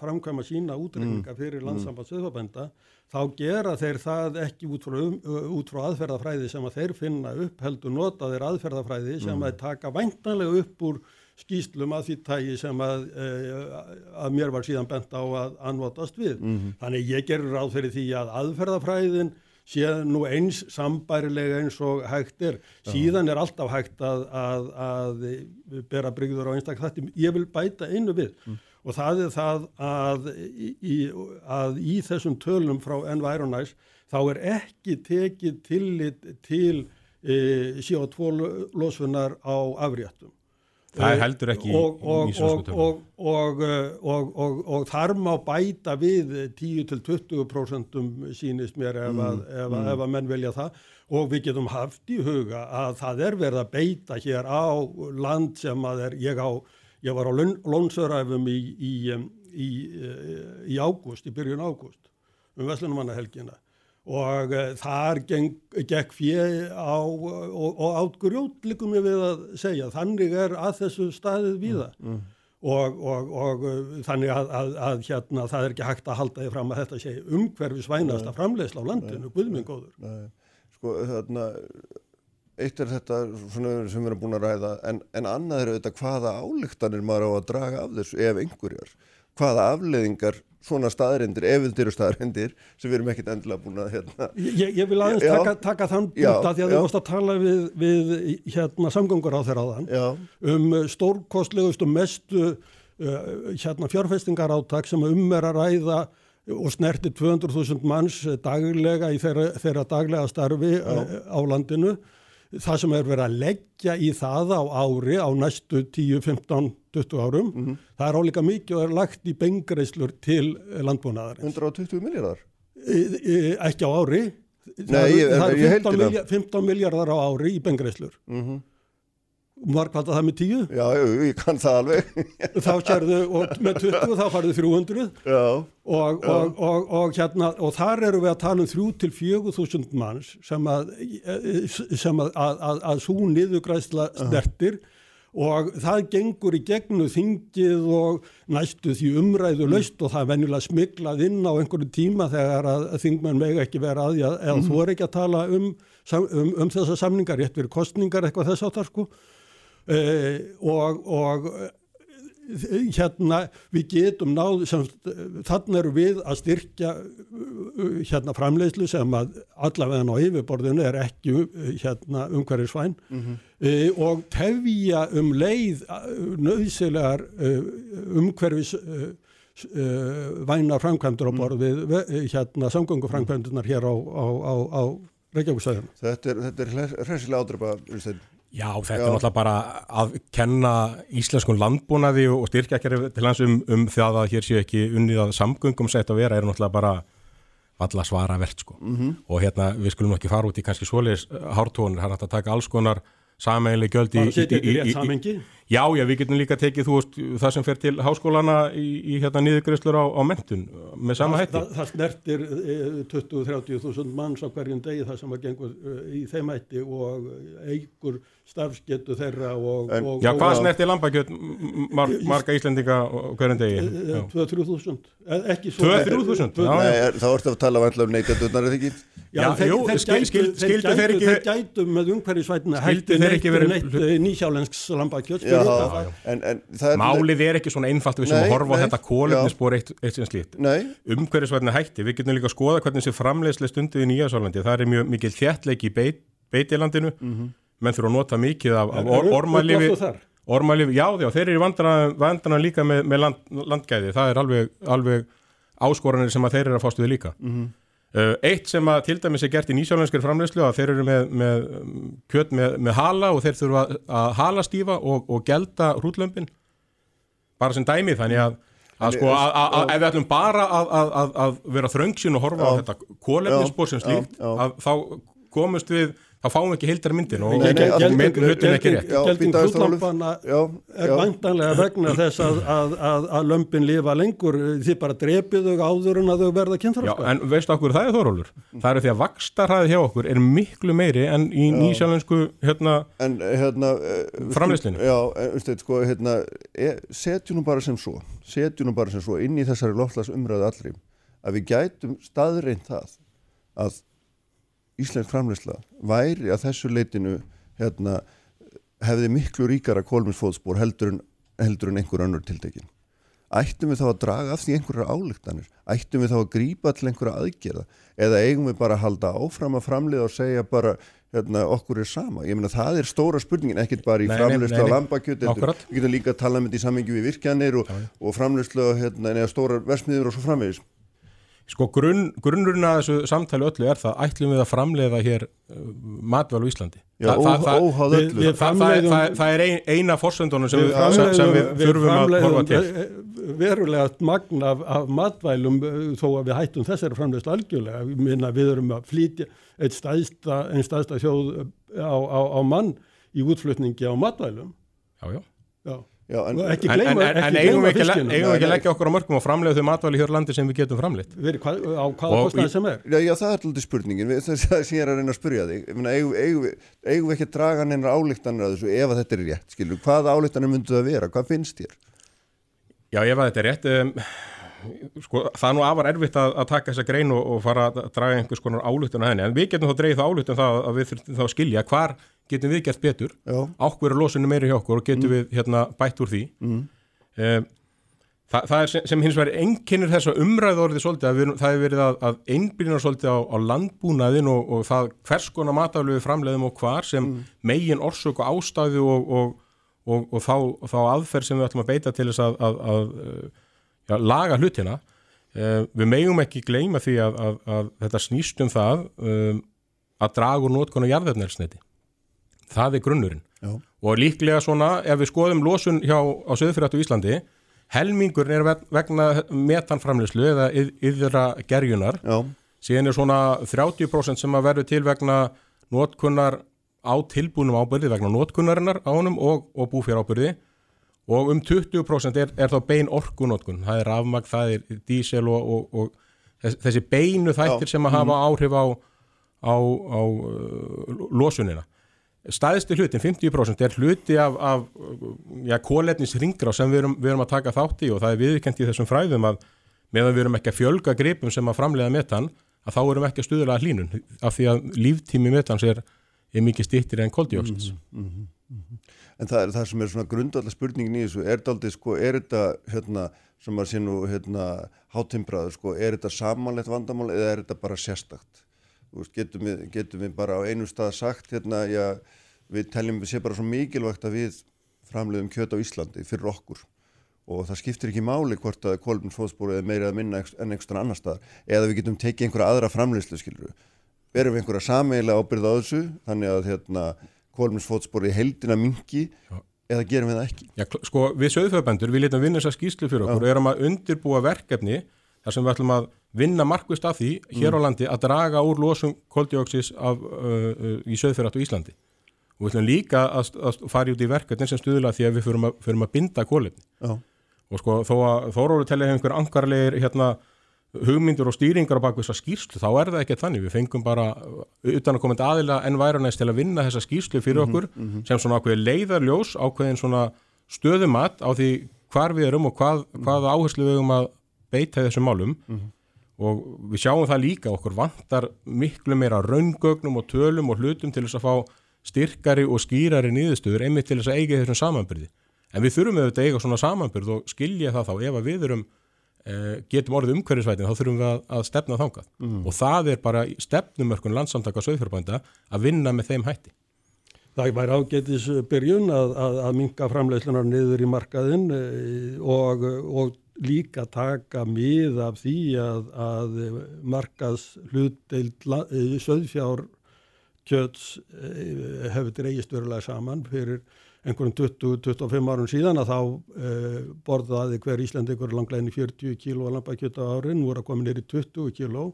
framkvæma sína útrenninga mm. fyrir landsamband söðfabenda þá gera þeir það ekki út frá, um, út frá aðferðafræði sem að þeir finna upp heldur nota þeir aðferðafræði sem mm. að taka væntanlega upp úr skýslum að því tægi sem að, að mér var síðan bent á að anvotast við. Mm -hmm. Þannig ég gerur ráð fyrir því að aðferðafræðin sé nú eins sambærilega eins og hægt er. Síðan er alltaf hægt að, að, að bera brygður á einstak þetta. Ég vil bæta einu við mm. og það er það að í, að í þessum tölum frá Environise þá er ekki tekið tillit til e, CO2 losfunar á afréttum. Það er heldur ekki og, og, í íslensku tölum. Og þar má bæta við 10-20% sínist mér ef, mm, að, ef, mm. ef að menn velja það og við getum haft í huga að það er verið að beita hér á land sem að er, ég, á, ég var á lónsöræfum í, í, í, í ágúst, í byrjun ágúst um Veslunumannahelgina og uh, þar geng, gekk fjö á og, og átgrjót likum ég við að segja. Þannig er að þessu staðið víða. Mm, mm. Og, og, og uh, þannig að, að, að hérna það er ekki hægt að halda því fram að þetta sé umhverfi svænast að framleysla á landinu, guðmingóður Sko þarna eitt er þetta sem við erum búin að ræða en, en annað er auðvitað hvaða álíktanir maður á að draga af þessu ef einhverjar. Hvaða afleðingar svona þetta eru staðarindir sem við erum ekkert endilega búin að hérna. ég, ég vil aðeins taka, taka þann búta því að þú vorust að tala við, við hérna samgöngur á þeirra á þann um stórkostlegustu mestu uh, hérna fjárfestingar áttak sem um er að ræða og snerti 200.000 manns daglega í þeirra, þeirra daglega starfi uh, á landinu. Það sem er verið að leggja í það á ári á næstu 10, 15, 20 árum. Mm -hmm. það er álíka mikið og er lagt í bengreislur til landbúnaðar 120 miljardar? Ekki á ári. Nei, það, ég, það er 15, miljard, 15 miljardar á ári í bengreislur mm -hmm. markvalda það með tíu? Já, jú, jú, ég kann það alveg. þá sérðu, og með 20 þá farðu 300 Já, og, og, og, og hérna og þar eru við að tala um 3 til 4.000 manns sem að sem að, að, að, að svo niðugræsla snertir og það gengur í gegnu þingið og næstu því umræðu laust og það er venjulega smiklað inn á einhverju tíma þegar að þingmenn mega ekki vera að að eða þú er ekki að tala um, um, um þessa samningar, rétt verið kostningar eitthvað þess áttar sko. Uh, og, og hérna við getum náð sem, þannig eru við að styrkja hérna framleiðslu sem að allavega á yfirborðinu er ekki hérna umhverfisvæn mm -hmm. e, og tefja um leið nöðsilegar umhverfis e, væna framkvæmdur á borð við hérna samgönguframkvæmdunar hér á, á, á, á Reykjavíksvæðinu. Þetta er, er hressilega ádröpa, Unnstein. Já, þetta Já. er náttúrulega bara að kenna íslenskun landbúnaði og styrkja ekki til hans um, um það að hér séu ekki unnið að samgöngum sett að vera er náttúrulega bara alla svara verðt sko. Mm -hmm. Og hérna við skulum ekki fara út í kannski svoleiðis hártónir, það er að taka alls konar sameinlega göld í... Bara setja ykkur rétt samengi? Já, já, við getum líka tekið, þú veist, það sem fer til háskólana í, í hérna nýðugriðslur á, á mentun með sama hætti. Það, það snertir 20-30 þúsund manns á hverjum degi það sem var gengur í þeim hætti og eigur starfsgetu þeirra og... En, og já, og, hvað snertir lambakjöld mar, marga Íslendinga hverjum degi? 2-3 þúsund, ekki svo... 2-3 þúsund? Nei, þá ertu að tala vantilega um neytjöndunar, eða ekki? Já, þeir, já, þeir, skil, skil, skil, þeir, þeir, þeir gætu með umhverfisvætina hætti neitt, neitt nýsjálensks lambakjöld en, en Málið er ekki svona einfalt við sem nei, að horfa á þetta kólefnisspor eitt, eitt sem slíkt. Umhverfisvætina hætti, við getum líka að skoða hvernig þessi framleiðslega stundið í Nýjasálandi það er mjög mikil þjertleiki í beit, beitilandinu -hmm. Menn þurfa að nota mikið af, af or, ormælifi ormælifi, já, já, þeir eru vandana líka með, með land, landgæði. Það er alveg, alveg áskoranir sem að þeir eru að fástu við líka. Mm -hmm. Eitt sem að til dæmis er gert í nýsjálfænskir framleyslu að þeir eru með, með kjöt með, með hala og þeir þurfa að hala stífa og, og gelda hrútlömpin. Bara sem dæmi þannig að, að sko að, að, ef við ætlum bara að vera þröngsinn og horfa já, á þetta kólefnisspór sem slíkt að þá komust við þá fáum við ekki heildar myndin og hlutin ekki rétt. Gjelding hrútlampana er vantanlega vegna þess að lömpin lifa lengur. Þið bara drepið þau áður en að þau verða kynþróska En veistu okkur það er þórólur það eru því að vakstarhæði hjá okkur er miklu meiri en í nýsjálfensku hérna, hérna framleyslinu Já, en, sko, hérna, setjum nú bara sem svo setjum nú bara sem svo inn í þessari loftlags umræðu allri að við gætum staðreint það að Íslensk framleysla væri að þessu leitinu hérna, hefði miklu ríkara kólminsfóðspor heldur en, heldur en einhver önnur tiltekin. Ættum við þá að draga af því einhverjar álíktanir? Ættum við þá að grípa til einhverja aðgerða? Eða eigum við bara að halda áfram að framleiða og segja bara hérna, okkur er sama? Ég meina það er stóra spurningin, ekkert bara í framleyslu á lambakjötu, við getum líka að tala um þetta í sammingi við virkjanir og, og framleyslu á hérna, stóra versmiður og svo framvegis. Sko grunn, grunnurinn að þessu samtali öllu er það ætlum við að framleiða hér uh, matvæl á Íslandi. Já, Þa, ó, það, öllu. Við, við það, það, það er ein, eina forsöndunum sem, sem, sem við þurfum að horfa til. Verulega magn af, af matvælum uh, þó að við hættum þessari framleiðslu algjörlega. Minna, við erum að flytja einn staðsta, þjóð uh, á, á, á mann í útflutningi á matvælum. Já, já. Já. En, ekki gleyma, en, en eigum við ekki, ekki að leggja okkur á mörgum og framlega þau matvæli hér landi sem við getum framleitt? Hvað, á hvaða kostnæði sem er? Já, já það er alltaf spurningin. Það sem ég er að reyna að spurja þig eigum, eigum, eigum við ekki að draga neina álíktanir að þessu ef að þetta er rétt skilur, hvaða álíktanir myndu það að vera, hvað finnst þér? Já ef að þetta er rétt um, sko, það er nú afar erfitt að, að taka þessa grein og, og fara að draga einhvers konar álíktan að henni. En við getum þá dreigð það álíktan það að við getum við gert betur ákveður losinu meiri hjá okkur og getum mm. við hérna, bætt úr því mm. um, það, það er sem, sem hins vegar enginnir þess að umræða orðið svolítið við, það hefur verið að, að einblýna svolítið á, á landbúnaðin og, og það hvers konar mataflögu framleiðum og hvar sem mm. megin orsök og ástæðu og, og, og þá, þá aðferð sem við ætlum að beita til þess að, að, að ja, laga hlutina uh, við megum ekki gleyma því að þetta snýst um það um, að draga úr nótkonu jarðefnælsniti það er grunnurinn Já. og líklega svona ef við skoðum losun hjá á Söðfyrirtu Íslandi helmingurinn er vegna metanframlislu eða yðra gerjunar Já. síðan er svona 30% sem að verður til vegna notkunnar á tilbúnum ábyrði vegna notkunnarinnar á honum og, og búfjör ábyrði og um 20% er, er þá bein orkunótkun, það er rafmagn, það er dísel og, og, og þessi beinu þættir Já. sem að hafa áhrif á, á, á uh, losunina. Stæðsti hlutin, 50% er hluti af, af ja, kólefnis ringra sem við erum, við erum að taka þátt í og það er viðkend í þessum fræðum að meðan við erum ekki að fjölga gripum sem að framleiða metan, að þá erum ekki að stuðla hlínun af því að líftími metans er, er mikið stýttir en koldjóksins. En það er það sem er svona grundallar spurningin í þessu, er þetta aldrei sko, er þetta hérna sem að sé nú hérna hátimbraður sko, er þetta samanlegt vandamál eða er þetta bara sérstakt? Veist, getum við, getum við bara á einu stað sagt hérna, já, við teljum við sé bara svo mikilvægt að við framleiðum kjöt á Íslandi fyrir okkur og það skiptir ekki máli hvort að kolumnsfóðspóru er meira að minna en einhverstun annar stað eða við getum tekið einhverja aðra framleiðslu skiluru. Berum við einhverja sameiginlega ábyrð á þessu þannig að hérna kolumnsfóðspóru í heldina mingi eða gerum við það ekki? Já, sko, við sögðfjöðbendur, við letum vinna þessa skýslu fyrir okkur og erum að undirbúa verkefni þar sem við ætlum að vinna markvist af því hér á landi að draga úr losum koldjóksis af, uh, uh, í sögðfjörðat á Íslandi. Og við ætlum líka að, að fara út í verkefni sem stuðla því að við förum að, förum að binda kólefni. Já. Og sko, þó að Þóróru telli einhver angarlegir hérna, hugmyndur og stýringar á baku þessa skýrslu, þá er það ekki þannig. Við fengum bara utan að komandi aðila en væranæst til að vinna þessa skýrslu fyrir okkur sem svona ákveði leiðarljós, ákveðin svona stöðumat á því hvar við erum og hvað, hvað áherslu við um að beita þessum málum og við sjáum það líka, okkur vantar miklu meira raungögnum og tölum og hlutum til þess að fá styrkari og skýrari nýðustöður einmitt til þess að eiga þessum samanbyrði. En við þurfum auðvitað að eiga svona samanbyrð og skilja það þá ef við erum eh, getum orðið umhverfisvætin þá þurfum við að, að stefna þangað og það er bara stefnumörkun landsamtaka sögfjörbænda að vinna með þeim hætti. Það væri ágætis byrjun að, að, að minka framleyslunar niður í markaðinn eh, og, og líka taka mið af því að, að markaðs hlutdeild eh, sauðfjár kjöts eh, hefur dreigist verulega saman fyrir einhverjum 20-25 árum síðan að þá eh, borðaði hver Íslandingur langlegin í 40 kíló lampakjöt á ári, nú er að koma nýri 20 kíló.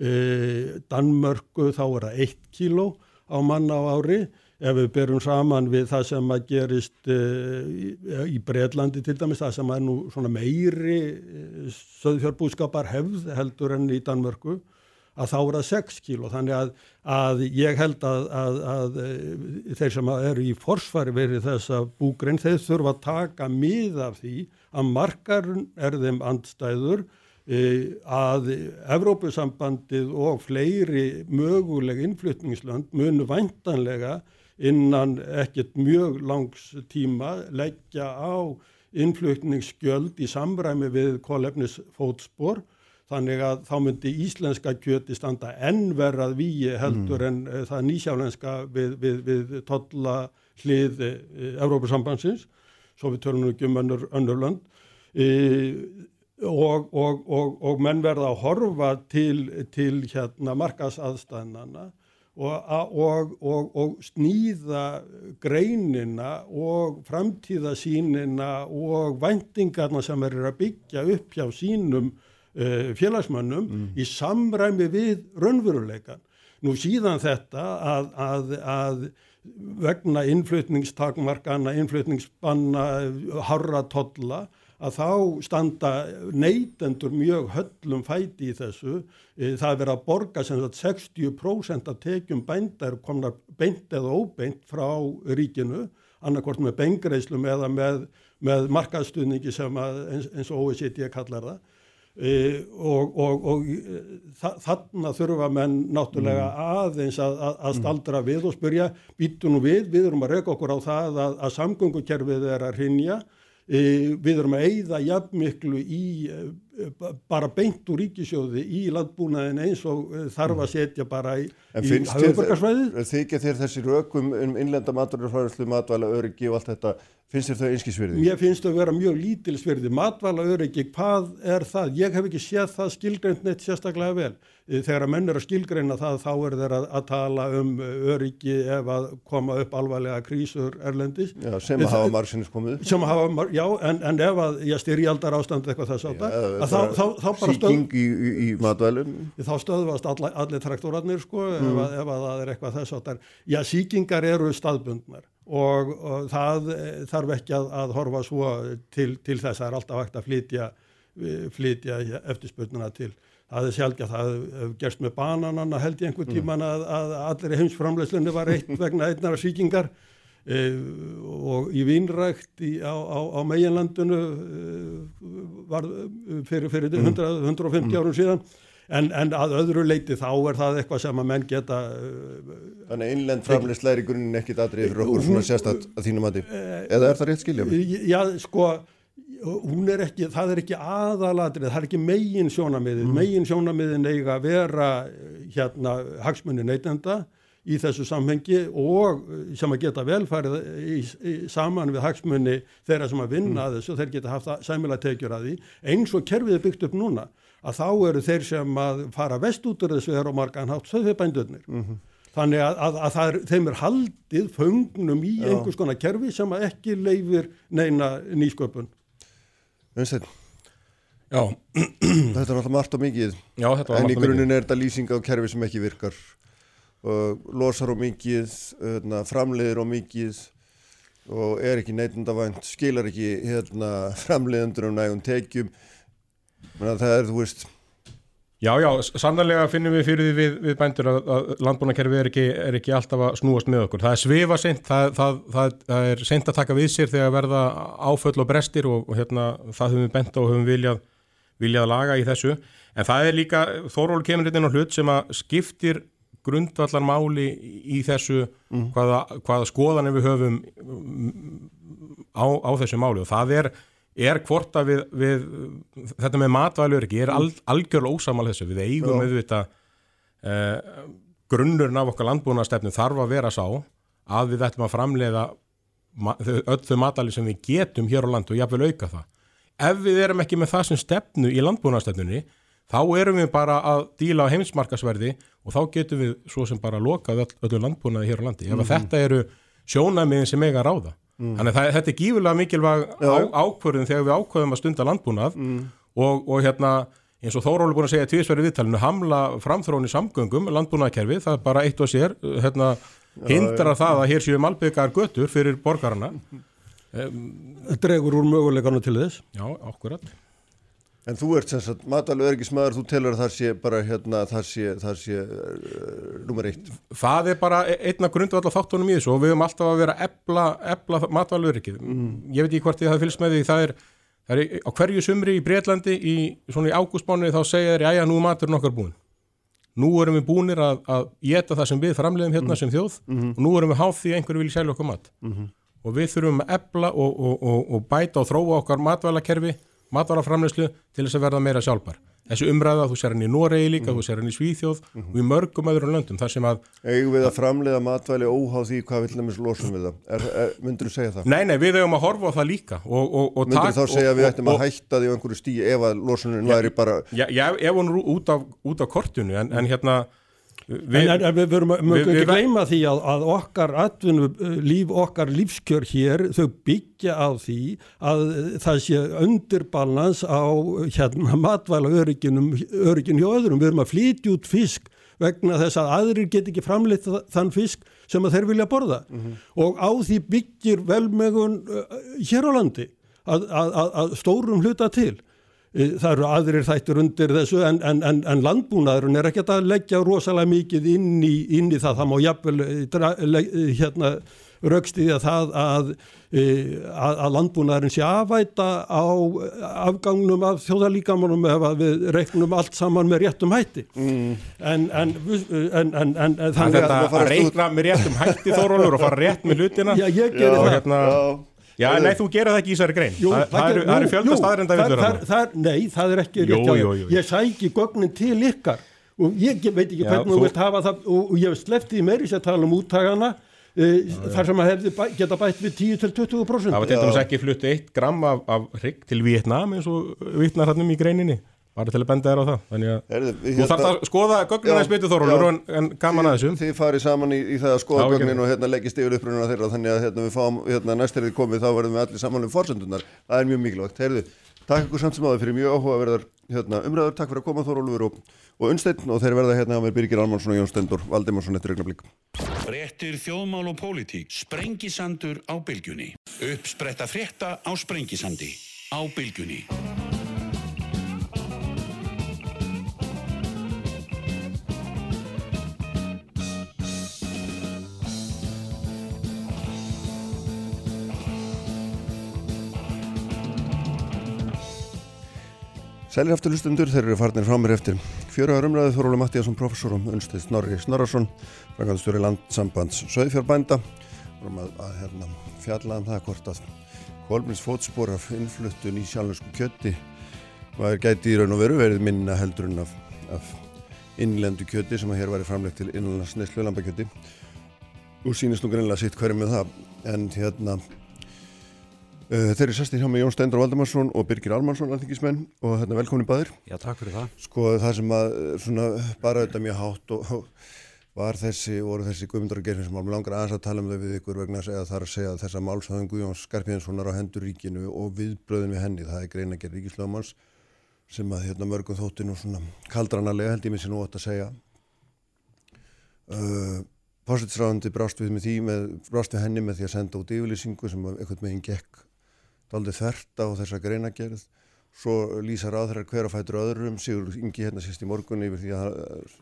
Eh, Danmörku þá er það 1 kíló á manna á ári. Ef við berum saman við það sem að gerist uh, í, Breitlandi til dæmis, það sem er nú svona meiri uh, söðfjárbúskapar hefð heldur enn í Danmörku, að þá er það 6 kíló. Þannig að, að ég held að, að, að eh, þeir sem eru í forsvari verið þessa búgrein, þeir þurfa að taka mið af því að markarun er þeim andstæður eh, að Evrópusambandið og fleiri möguleg innflutningslönd munu væntanlega innan ekkert mjög langs tíma leggja á innflutningsgjöld í samræmi við kolefnisfótspor. Þannig að þá myndi íslenska kjöti standa enn verrað víi heldur en uh, það nýsjálenska við, við, við totla hlið uh, Evrópusambandsins, svo við tölum ekki um önnur, önnur lönd. Uh, og, og, og, og menn verða að horfa til, til hérna markaðsaðstæðnana og, og, og, og snýða greinina og framtíðasínina og væntingarna sem eru að byggja upp hjá sínum uh, félagsmönnum í samræmi við raunveruleikan. Nú síðan þetta að, að, að vegna innflutningstakmarkana, innflutningsbanna, harra tolla, að þá standa neytendur mjög höllum fæti í þessu. Eh, Það er verið að borga sem sagt 60% af tekjum bændar komna beint eða óbeint frá ríkinu, annarkort með bengreislum eða með, með markaðstuðningi sem að, eins, eins og OECD kallar það. Uh, og, og, og þa þarna þurfa menn náttúrulega aðeins að, að, að staldra við og spyrja býtu nú við, við erum að reyka okkur á það að, að samgöngukerfið er að hrinja uh, við erum að eyða jafnmiklu í bara beint úr ríkisjóði í landbúnaðin eins og þarf að setja bara í, En í finnst þér, þér þessi rökum um innlenda maturfræðslu, matvæla, öryggi og allt þetta, finnst þér þau einskísvirði? Mér finnst þau vera mjög lítilsverði. Matvæla öryggi, hvað er það? Ég hef ekki séð það skilgreint neitt sérstaklega vel. Þegar að menn er að skilgreina það þá er þeir að, að tala um öryggi ef að koma upp alvarlega krísur erlendis. Já, sem að hafa margsinnis komið. Sem að hafa, mar- já, en, en ef að ég styrjaldar ástand eitthvað þess að það, eða að þá, þá, þá bara stöð, síking í, í, í matvælum þá stöðvast all, allir traktorarnir sko ef, að, ef að það er eitthvað þess áttar. Já, síkingar eru staðbundnar og, og það eh, þarf ekki að, að horfa svo til, til þess að það er alltaf hægt að flytja, eh, flytja eftirspurnuna til. Það er sjálf að það gerst með bananana held ég einhver tíman að, að allir heimsframleyslunni var eitt vegna einnara síkingar Uh, og í vínrækt í, á, á, á meginlandinu uh, var fyrir, fyrir 100, 150 mm. árum síðan en, en að öðru leiti þá er það eitthvað sem að menn geta uh, Þannig að innlend framleysla er í grunninn ekkit aðrið fyrir okkur svona sérstætt að þínum að því eða er það rétt skilja? Já, sko hún er ekki, það er ekki aðaladrið, það er ekki megin sjónamiðið, mm. megin sjónamiðin eiga að vera hérna hagsmunni neytenda í þessu samhengi og eh, sem að geta velfærið í, í, saman við hagsmunni þeirra sem að vinna mm. þessu, þeir geta haft sæmilag tekjur að því, eins og kerfið er byggt upp núna, að þá eru þeir sem að fara vest út úr þessu er á margan hátt söðfjörbændurnir. Mm -hmm. Þannig að, að, að er, þeim er haldið föngnum í Já. einhvers konar kerfi sem að ekki leifir neina nýsköpun. Vinstir. Já. Þetta er alltaf margt og mikið, Já, en í grunninn er þetta lýsing á kerfi sem ekki virkar losar á mikið, hérna, framleiðir á mikið og er ekki neitundavænt, skilar ekki hérna, framleiðundur um nægum tekjum það er, þú veist Já, já, sannlega finnum við fyrir því við, við bændur að, að landbúnakerfi er ekki, er ekki alltaf að snúast með okkur. Það er svifa sent, það, það, það, það er sent að taka við sér þegar verða áföll og brestir og, og hérna, það höfum við bent og höfum viljað, viljað laga í þessu. En það er líka, Þóról kemur hérna hlut sem að skiptir grundvallar máli í þessu mm. hvaða, hvaða skoðanir við höfum á, á þessu máli og það er, er hvort að við, við þetta með matvælur ekki, er al, algjörlega ósamal þessu, við eigum auðvitað eh, grunnurinn af okkar landbúnastefnu þarf að vera sá að við ætlum að framleiða öll þau matali sem við getum hér á landu og jáfnvel auka það. Ef við erum ekki með það sem stefnu í landbúnastefnunni þá erum við bara að díla á heimsmarkasverði og þá getum við svo sem bara lokað öll, öllu landbúnaði hér á landi. Ef mm -hmm. þetta eru sjónamiðin sem eiga ráða. Mm. Þannig að þetta er gífurlega mikilvæg á, ákvörðin þegar við ákvörðum að stunda landbúnað mm. og, og hérna eins og Þóróli búin að segja tvísverði viðtalinu hamla framþróni samgöngum landbúnaðkerfi, það er bara eitt og sér hérna, hindrar það að hér séu malbyggar götur fyrir borgarna. Dregur úr möguleikanu til þess? Já, ákvörðan. En þú ert sem sagt matalög örgismæður, þú telur að það sé bara hérna, það sé, það sé uh, nummer eitt. Það er bara e- einna grundvallar þáttunum í þessu og við höfum alltaf að vera ebla, ebla matalög örgið. Mm. Ég veit ekki hvort ég hafi fylgst með því, það er, það er á hverju sumri í Breitlandi í svona í ágústbánu þá segja þeir, já já, nú er maturinn okkar búin. Nú erum við búinir að, að geta það sem við framleiðum hérna mm. sem þjóð mm -hmm. og nú erum við háð því einhverju vilja selja okkur mat. -hmm. Og við þurfum að ebla og, og, og, og bæta og þróa okkar matvælakerfi matvaraframleyslu til þess að verða meira sjálfbar. Þessu umræða, þú sér hann í Noregi líka, mm. þú sér hann í Svíþjóð mm -hmm. og í mörgum öðrum löndum þar sem að... Eigum við að framleiða matvæli óháð því hvað vil nefnist losum við það? Er, er, myndur þú segja það? Nei, nei, við eigum að horfa á það líka. Og, og, og myndur þú þá segja að við ættum að hætta því á einhverju stíi ef að losunin væri bara... Já, já ef hún er út út af kortinu, en, en hérna Vi, en, en við verum ekki gleyma því að, að okkar atvinnu, líf, okkar lífskjör hér, þau byggja á því að það sé undirbalans á hérna matvæla öryggin hjá öðrum. Við erum að flytja út fisk vegna þess að aðrir get ekki framleitt þann fisk sem þeir vilja borða mm -hmm. og á því byggir velmegun uh, hér á landi að, að, að stórum hluta til. Eh, það eru aðrir þættir undir þessu en, en, en, en landbúnaðurinn er ekkert að leggja rosalega mikið inn í, inn í það, það má jafnvel eh, eh, hérna, raukst í að það að, að, að landbúnaðurinn sé afvæta á afgangnum af þjóðalíkamunum ef við reiknum allt saman með réttum hætti. Mm. en þannig að að reikna með réttum hætti þórólur og fara rétt með hlutina. Já, ég gerir það. hérna, Já, nei, þú gera það ekki í þessari grein. Jú, Þa, það eru er fjölda staðrenda hann. Nei, það er ekki rétt á því. Ég sæki gögnin til ykkar. Og ég veit ekki hvernig þú vilt hafa það og ég í meiri sér tala um úttagana Uh, þar sem að hefði geta bætt við 10-20% Það var til dæmis ekki flutt 1 gram af, af hrygg til Vietnam eins og vittnar hann um í greininni bara til að benda þér á það þannig að Herðu, þú hérna, þarf að skoða gögnin að spytu Þorvaldur en, en gaman að þessum Þið farið saman í, í það að skoða já, gögnin og hérna, leggist yfir uppröðunum þeirra þannig að hérna, við fáum hérna, næst er þið komið þá verðum við allir saman um fórsöndunar það er mjög mikilvægt Herðu, Takk ykkur samt sem áður fyrir mjög áhugaverðar hérna, umræður, takk fyrir að koma Þórólfur og, og Unnsteinn og þeir verða hérna á mér Birgir Almansson og Jón Stendur Valdimarsson eftir augnablík. Frettir þjóðmál og Sælir aftur hlustundur, þeir eru farnir frá mér eftir fjöruðar umræðu Þóróli Mattíasson, professor og Unnsteinn Snorri Snorarsson, frangaðstöru landsambands Söðfjárbænda vorum að, að hérna, fjalla um það hvort að Kolbrins fótspor af innfluttun í sjálfnösku kjötti maður gæti í raun og veru verið minna heldur en af, af innlendu kjötti sem að hér væri framlegt til innlands neyslu lambakjötti og sínist nú greinlega sitt hverju með það en hérna þeir eru sestir hjá mig Jón Stendur Valdemarsson og Birgir Almansson alþingismenn. Og hérna velkomin bæðir Já, takk fyrir það. sko það sem að svona bara þetta mjög hátt og, og var þessi, voru þessi Guðmundur og Geirfinn sem alveg langar aðeins að tala um þau við ykkur vegna að þar að segja að þessa málsöðum Guðjóns Skarpíðinssonar á hendur ríkinu og viðbröðin við henni, það er greina að gera ríkislöfumans sem að hérna mörgum þóttinu svona kaldranarlega held ég mér sér nú átt að segja. Uh, Pósitsráðandi brást við með því, með, brást við henni með því að senda út yfirlýsingu sem einhvern veginn gekk daldið þerta á þessa greinagerð svo lýsar á þeirra hver að fætur öðrum. Sigur Ingi hérna sýst í morgun yfir því að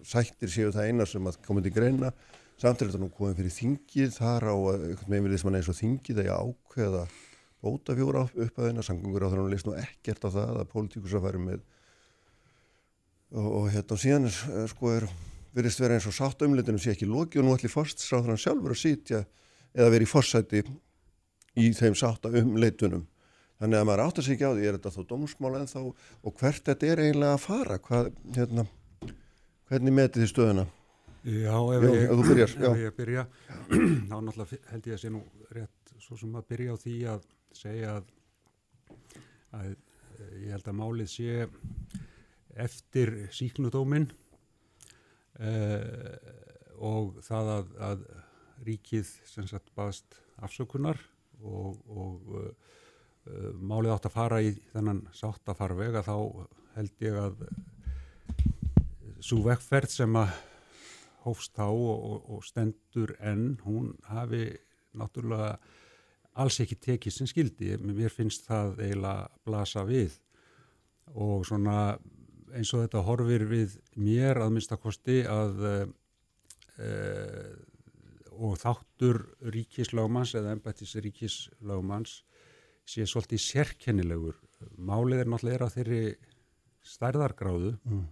sættir séu það eina sem að komið til greina. Samt er þetta nú komið fyrir þingið. Þar á einhvern veginn þessum að eins og þingið að ég ákveða bótafjóra upp að þeina sangungur á þeirra og leist nú ekkert á það að pólitíkus að færi með og, og hérna og síðan er, sko er verist vera eins og sátt umleitunum sé ekki loki og nú ætli fórstsáþrann sjálfur að sitja eða verið í fórsæti í þeim sátta umleitunum Þannig að maður átt að segja á því, er þetta þó dómsmál en þá, og hvert þetta er eiginlega að fara, hvað, hérna, hvernig metið þið stöðuna? Já, ef Jón, ég, byrjar, já. ef ég byrja, þá náttúrulega held ég að sé nú rétt svo sem að byrja á því að segja að, að eh, ég held að málið sé eftir síknudómin uh, og það að, að ríkið sem sagt baðst afsökunar og, og uh, málið átt að fara í þennan sáttafarveg að þá held ég að svo vekkferð sem að hófst þá og, og, og stendur enn, hún hafi náttúrulega alls ekki tekið sem skildi. Mér finnst það eiginlega blasa við og svona eins og þetta horfir við mér að minnstakosti að e, og þáttur ríkislagmanns eða embættis ríkislagmanns sé svolítið sérkennilegur. Málið er náttúrulega á þeirri stærðargráðu mm.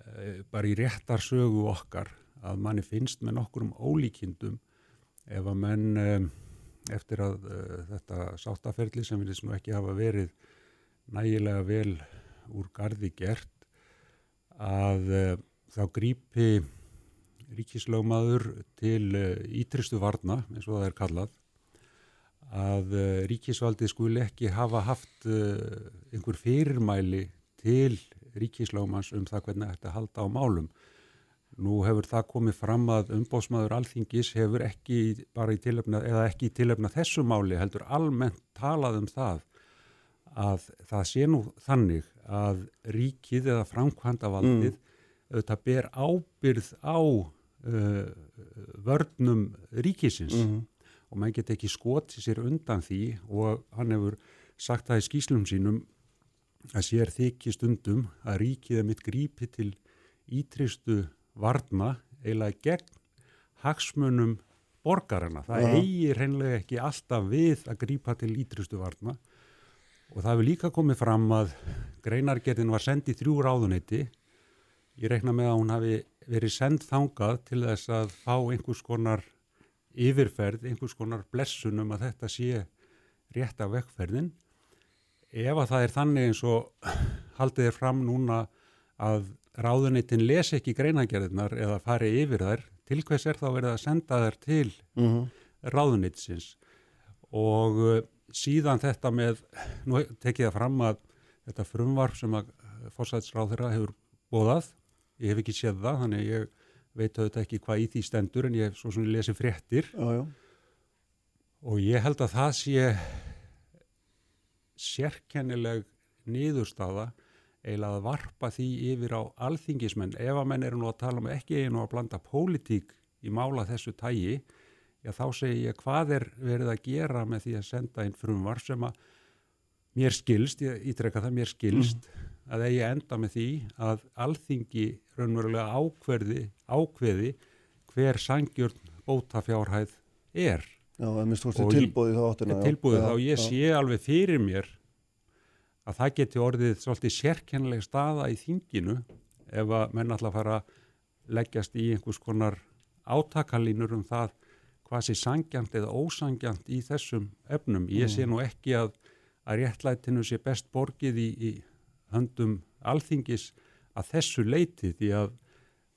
e, bara í réttar sögu okkar að manni finnst með nokkur um ólíkindum ef að menn e, eftir að uh, þetta sáttaferli sem við nú ekki hafa verið nægilega vel úr gardi gert að þá grípi ríkislögmaður til ítristu varna eins og það er kallað að ríkisvaldið skuli ekki hafa haft einhver fyrirmæli til ríkislögmans um það hvernig þetta halda á málum Nú hefur það komið fram að umbóðsmaður alþingis hefur ekki bara í tilöfna, eða ekki í tilöfna þessu máli heldur almennt talað um það að það sé nú þannig að ríkið eða framkvæmdavaldið mm. auðvitað ber ábyrð á uh, vörnum ríkisins mm. Og maður get ekki skotið sér undan því og hann hefur sagt það í skýslum sínum að sér þykji stundum að ríkið er mitt grípi til ítristu varna eiginlega gegn hagsmunum borgarana. Það ja. eigi reynlega ekki alltaf við að grípa til ítristu varna og það hefur líka komið fram að greinargerðin var sendið þrjú ráðuneyti. Ég reikna með að hún hafi verið send þangað til þess að fá einhvers konar yfirferð, einhvers konar blessunum að þetta sé rétt af vekkferðin. Ef að það er þannig eins og haldið er fram núna að ráðuneytin les ekki greinagerðinar eða fari yfir þær, til hvers er þá verið að senda þær til mm -hmm. ráðuneytisins og uh, síðan þetta með, nú tekið það fram að þetta frumvarf sem að fórsætsráðurra hefur bóðað, ég hef ekki séð það, þannig ég veit auðvitað ekki hvað í því stendur en ég svo svona lesið fréttir já, já. og ég held að það sé sérkennileg niðurstaða eiginlega að varpa því yfir á alþingismenn ef að menn eru nú að tala um ekki einu að blanda pólitík í mála þessu tægi já þá segi ég hvað er verið að gera með því að senda einn frumvar sem að mér skilst, ég ítrekka það mér skilst mm. Að eigi enda með því að alþingi raunverulega ákverði, ákveði hver sangjörn bótafjárhæð er Já, það minnst þú veist tilbúið þá áttina Tilbúið þá, ég sé alveg fyrir mér að það geti orðið svolítið sérkennileg staða í þinginu ef að menn alltaf fara að leggjast í einhvers konar átakalínur um það hvað sé sangjant eða ósangjant í þessum efnum. Ég sé mm. nú ekki að, að réttlætinu sé best borgið í, í höndum alþingis að þessu leiti því að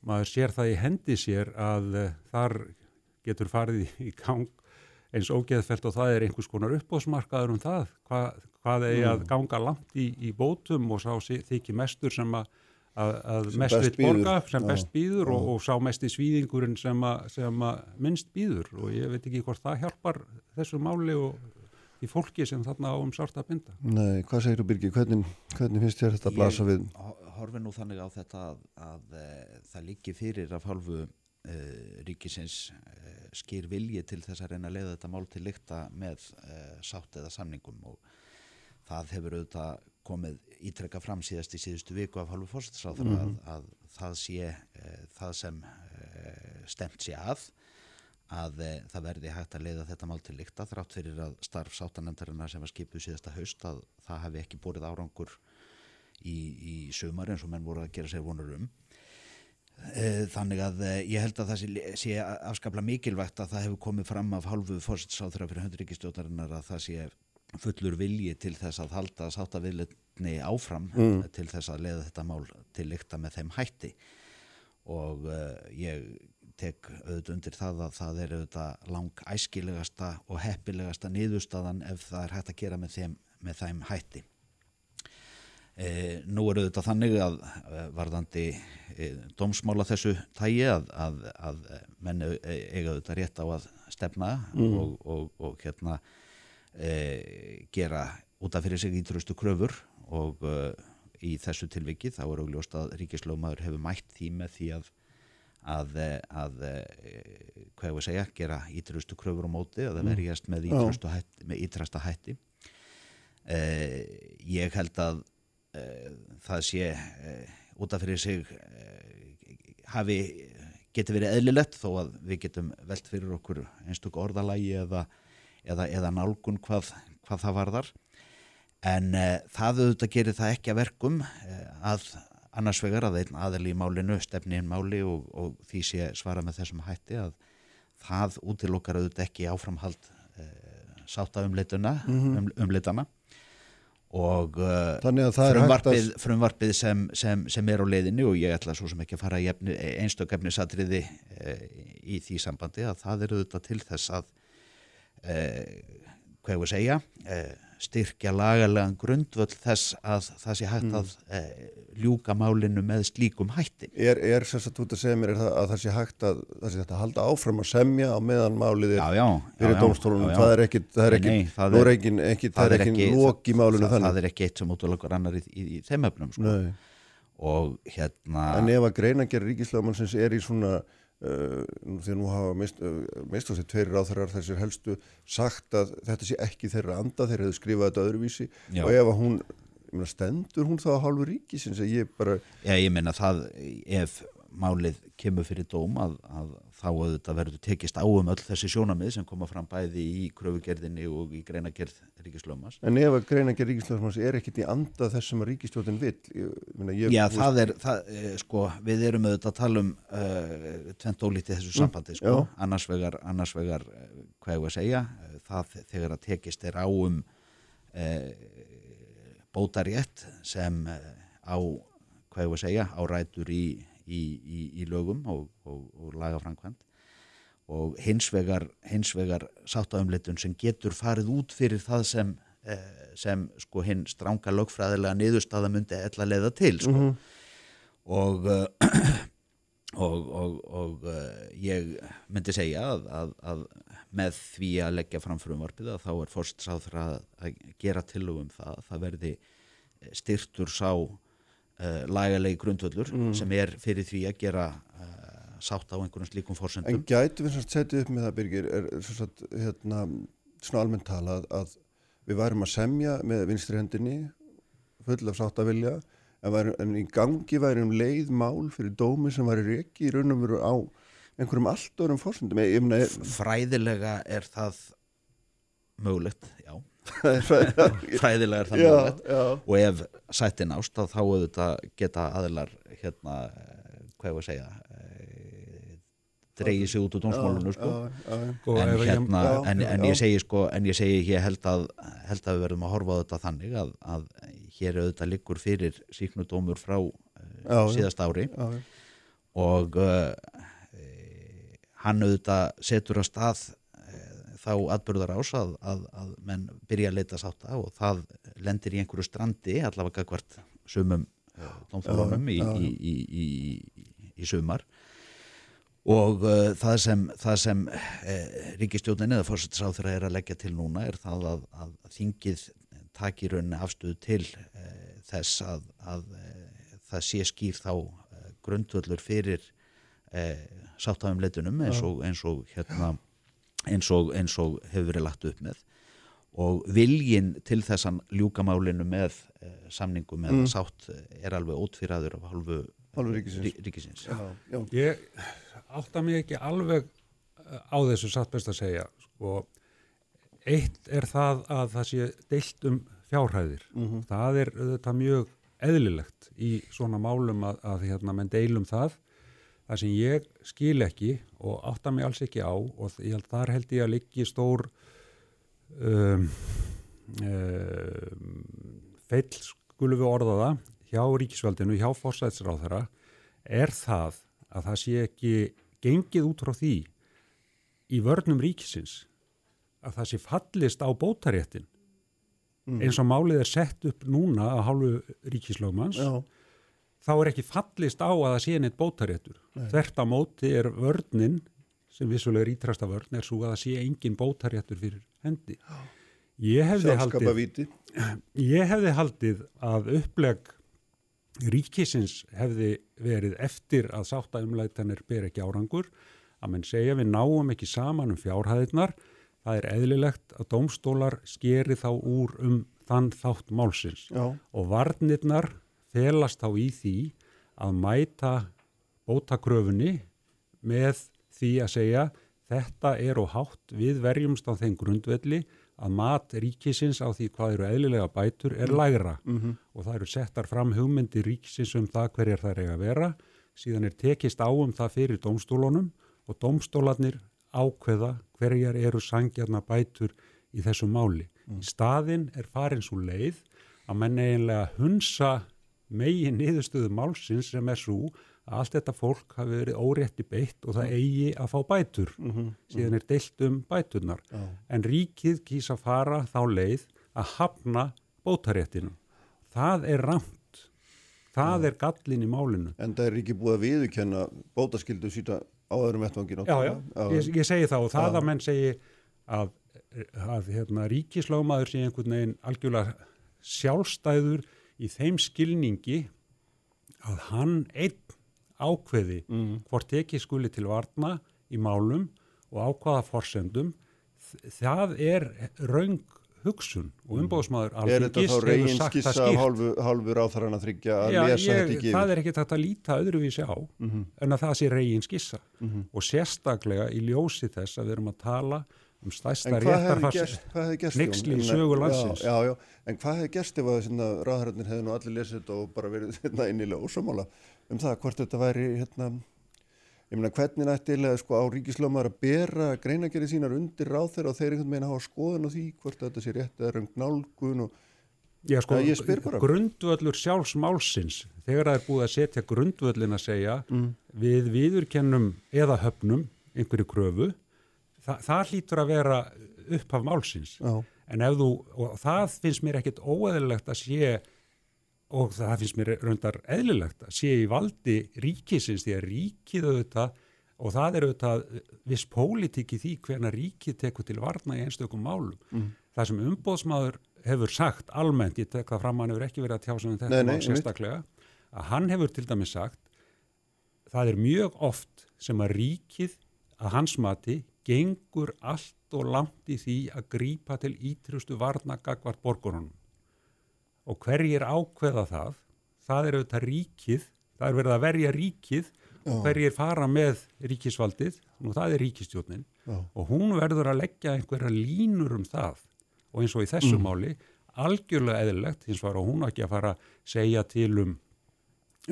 maður sér það í hendi sér að uh, þar getur farið í, gang eins ógeðfelt og það er einhvers konar uppbóðsmarkaður um það Hva, hvað er að mm. ganga langt í, í bótum og sá þykir mestur sem að að, að mest vitt borga sem best býður og, og sá mest í svíðingurinn sem, a, sem að minnst býður og ég veit ekki hvort það hjálpar þessu máli og í fólki sem þarna á um sárt að binda. Nei, hvað segir þú Birgi? Hvernig, hvernig finnst þér þetta að blasa við? Ég horfi nú þannig á þetta að, að, eh, það líki fyrir af hálfu uh, ríkisins uh, skýr vilji til þess að reyna að leiða þetta mál til lykta með sátt eða samningum og það hefur auðvitað komið ítrekka fram síðast í síðustu viku af halvu fórsettisráður mm -hmm. að, að það sé e, það sem e, stemt sé að að e, það verði hægt að leiða þetta mál til líkta þrátt fyrir að starf sátanemndarinnar sem var skipuð síðasta haust að það hefði ekki búrið árangur í, í sömur eins og menn voru að gera sér vonur um þannig að ég held að það sé, sé afskapla mikilvægt að það hefur komið fram af halvu fórsettisráður fyrir höndurikistjótarinnar að það sé fullur vilji til þess að halda sáttaviðlutni áfram mm. til þess að leiða þetta mál til lykta með þeim hætti og uh, ég tek auðvitað undir það að það er auðvitað lang æskilegasta og heppilegasta niðurstaðan ef það er hægt að gera með þeim, með þeim hætti. E, nú er auðvitað þannig að e, varðandi e, dómsmála þessu tægi að, að, að menn eiga auðvitað rétt á að stefna mm. og, og, og hérna e, gera út af fyrir sig ítrústu kröfur og e, í þessu tilviki þá er augljóst að ríkislómaður hefur mætt því með því að að, að hvað ég voru að segja, gera ítrústu kröfur á móti að það mm. verjast með ítrústu hætti, með ítrasta hætti. E, ég held að e, það sé e, út af fyrir sig hafi geti verið eðlilegt þó að við getum velt fyrir okkur einstök orðalagi eða eða, eða nálgun hvað, hvað það varðar. En það auðvitað gerir það ekki að verkum að annars vegar að einn aðal í málinu stefni inn máli og, og því sé svara með þessum hætti að það útilokkar auðvitað ekki áframhald uh, sátta umleituna mm -hmm. um, umleitana og frumvarpið, að... frumvarpið sem, sem, sem er á leiðinu og ég ætla svo sem ekki að fara í einstakefni satriði í því sambandi að það eru auðvitað til þess að eh, hvað ég voru að segja eh, styrkja lagalega grundvöld þess að það sé hægt mm. að eh, ljúka málinu með slíkum hætti. Er, er sérstaklega út að segja mér að það sé hægt að það sé hægt að halda áfram að semja á meðan málið er fyrir dómstólunum? Það er ekki það er ekki það er ekki, ekki, það er ekki lók í málinu þannig. það er ekki eitt sem útlokkar annar í, í, í þeim öfnum sko. og hérna En ef að greina gerir ríkislöfumannsins er í svona því að nú hafa mist, uh, mist á þessi tveiri ráþarar þessir helstu sagt að þetta sé ekki þeirra anda þeir hefðu skrifað þetta öðruvísi Já. og ef hún, myna, stendur hún þá að hálfu ríki sinns að ég bara Já ég menna það ef málið kemur fyrir dóm að, að þá auðvitað verður tekist á um öll þessi sjónamið sem koma fram bæði í kröfugerðinni og í greinagerð Ríkislöfmas. En ef að greinagerð Ríkislöfmas er ekkit í anda þessum að Ríkistjóðin vil? Já, það er, það, eh, sko, við erum auðvitað að tala um uh, tvent ólítið þessu mm, sambandi, sko, mm, annars vegar, annars vegar, eh, hvað ég var að segja, það þegar að tekist er á um uh, bótarétt sem uh, á, hvað ég var að segja, á rætur í í, í, í lögum og, og, og lagafrankvæmt og hins vegar, hins vegar sáttaumleitun sem getur farið út fyrir það sem, eh, sem sko hinn stránga lögfræðilega niðurstaða myndi eðla leiða til sko. mm -hmm. og, og og ég myndi segja að, að, að með því að leggja fram frumvarpið að þá er fórstsáður að, að gera tilugum það að það verði styrtur sá uh, lagalegi grundvöllur Mm. sem er fyrir því að gera uh, sátt á einhverjum slíkum En fórsendum gætu við svona setið upp með það Birgir er, svona, hérna, svona almennt talað að við værum að semja með vinstri hendinni full af sáttavilja en, væri, en í gangi væri um leið mál fyrir dómi sem væri reki í raun og veru á einhverjum allt öðrum fórsendum fræðilega er það mögulegt, já fræðilega fræðilega er það Já, já. og ef sættin ást þá auðvitað geta aðilar hérna, eh, hvað ég var að segja dreigið sig út úr dómsmálunu sko. en, hérna, en, en ég segi sko en ég segi ég held að, held að við verðum að horfa á þetta þannig að, að hér auðvitað liggur fyrir síknudómur frá uh, Já, síðast ári Já, já. og uh, hann auðvitað setur að stað þá atbyrðar ás að, að, að menn byrja að leita sátta og það lendir í einhverju strandi allavega hvert sumum uh, dómþólunum í, í, í, í, í sumar. Og uh, það sem, það sem uh, ríkistjónin eða fórsettisáþur er að leggja til núna er það að, að þingið taki rauninni afstöðu til uh, þess að, að uh, það sé skýr þá uh, grundvöllur fyrir uh, sáttafumleitunum eins og, eins og hérna eins og, eins og hefur verið lagt upp með og viljin til þess að ljúka málinu með uh, samningum eða Mm. sátt eh, er alveg ótfýraður af hálfu, Hálfu ríkisins. rí- ríkisins. Já, já. Ég átta mig ekki alveg uh, á þessu satt best að segja. Sko, eitt er það að það sé deilt um fjárhæðir. Mhm. Það er þetta mjög eðlilegt í svona málum að, að hérna, menn deilum það. Það sem ég skil ekki og átta mig alls ekki á og ég held þar held ég að liggi stór um, um, feill skulum við orða það hjá ríkisvaldinu, hjá fórsætsráðara er það að það sé ekki gengið út frá því í vörnum ríkisins að það sé fallist á bótaréttin eins og málið er sett upp núna að hálfu ríkislögmanns Já. Þá er ekki fallist á að það sé neitt bótaréttur. Þvert á móti er vörnin, sem vissulega er ítrasta vörn, er svo að það sé engin bótaréttur fyrir hendi. Ég hefði, haldið, ég hefði haldið að uppleg ríkisins hefði verið eftir að sáttaumlætanir ber ekki árangur, að menn segja við náum ekki saman um fjárhæðirnar, það er eðlilegt að dómstólar skeri þá úr um þann þátt málsins. Já, og varnirnar felast þá í því að mæta bótakröfunni með því að segja þetta er og hátt við verjumst á þeim grundvelli að mat ríkisins á því hvað eru eðlilega bætur er lægra. Og það eru settar fram hugmyndi ríkisins um það hverjar það er að vera. Síðan er tekist á um það fyrir dómstólunum og dómstólarnir ákveða hverjar eru sangjarna bætur í þessu máli. Í staðin er farin svo leið að menn eiginlega hunsa megin niðurstöðu málsins sem er svo að allt þetta fólk hafi verið órétti beitt og það eigi að fá bætur. Síðan er deilt um bæturnar. En ríkið kýs að fara þá leið að hafna bótaréttinu. Það er rámt. Það er gallin í málinu. en það er ekki búið að viðurkenna bótaskildu síta á öðrum vettvangin Já, já, ég, ég segi það og það Já. að menn segi að, að hérna, ríkislögmaður sé einhvern veginn algjörlega sjálfstæður í þeim skilningi að hann einn ákveði hvort ekki skuli til varna í málum og ákvaða forsendum, það er raung hugsun og umbóðsmaður Er þetta þá hefur reygin sagt það skissa af hálfu, hálfu ráþarann að þryggja að Já, lesa ég, þetta ekki það er ekki þetta að líta öðruvísi á en að það sé reygin skissa og sérstaklega í ljósi þess að við erum að tala um En stæsta réttarfars Jón? í sögu landsins. Já, já, en hvað hefði gerst ef að hérna, ráðhærarnir hefði nú allir lesið þetta og bara verið hérna, innilega ósamála um það hvort þetta væri hérna, ég meina hvernig nætti eiginlega sko á ríkislöfumar að bera greinagerið sínar undir ráðherra og þeir einhvern veginn hafa skoðun á því hvort þetta sé rétt eða röng nálgun og Já, sko, grundvöllur sjálfsmálsins þegar það er búið að setja grundvöllin að segja við viðurkennum eða höfnum einhverju kröfu þa það hlýtur að vera upp af málsins Já. en ef þú, og það finnst mér ekkit óeðlilegt að sé og það finnst mér raundar eðlilegt að sé í valdi ríkisins því að ríkið auðvitað og það er auðvitað viss pólitík í því hvernig ríkið tekur til varna í einstökum málum. Það sem umbóðsmaður hefur sagt almennt, ég tek það fram hann hefur ekki verið að tjása um þetta Nei, nei, sérstaklega, að hann hefur til dæmis sagt það er mjög oft sem að ríkið að hans mati gengur allt og langt í því að grípa til ítrustu varna gagvart borgurunum. Og hverjir ákveða það? Það er auðvitað ríkið það er verið að verja ríkið og hverjir fara með ríkisvaldið. Og það er ríkistjónin Já. og hún verður að leggja einhverja línur um það. Og eins og í þessu Mm. máli algjörlega eðlilegt, hins var hún ekki að fara að segja til um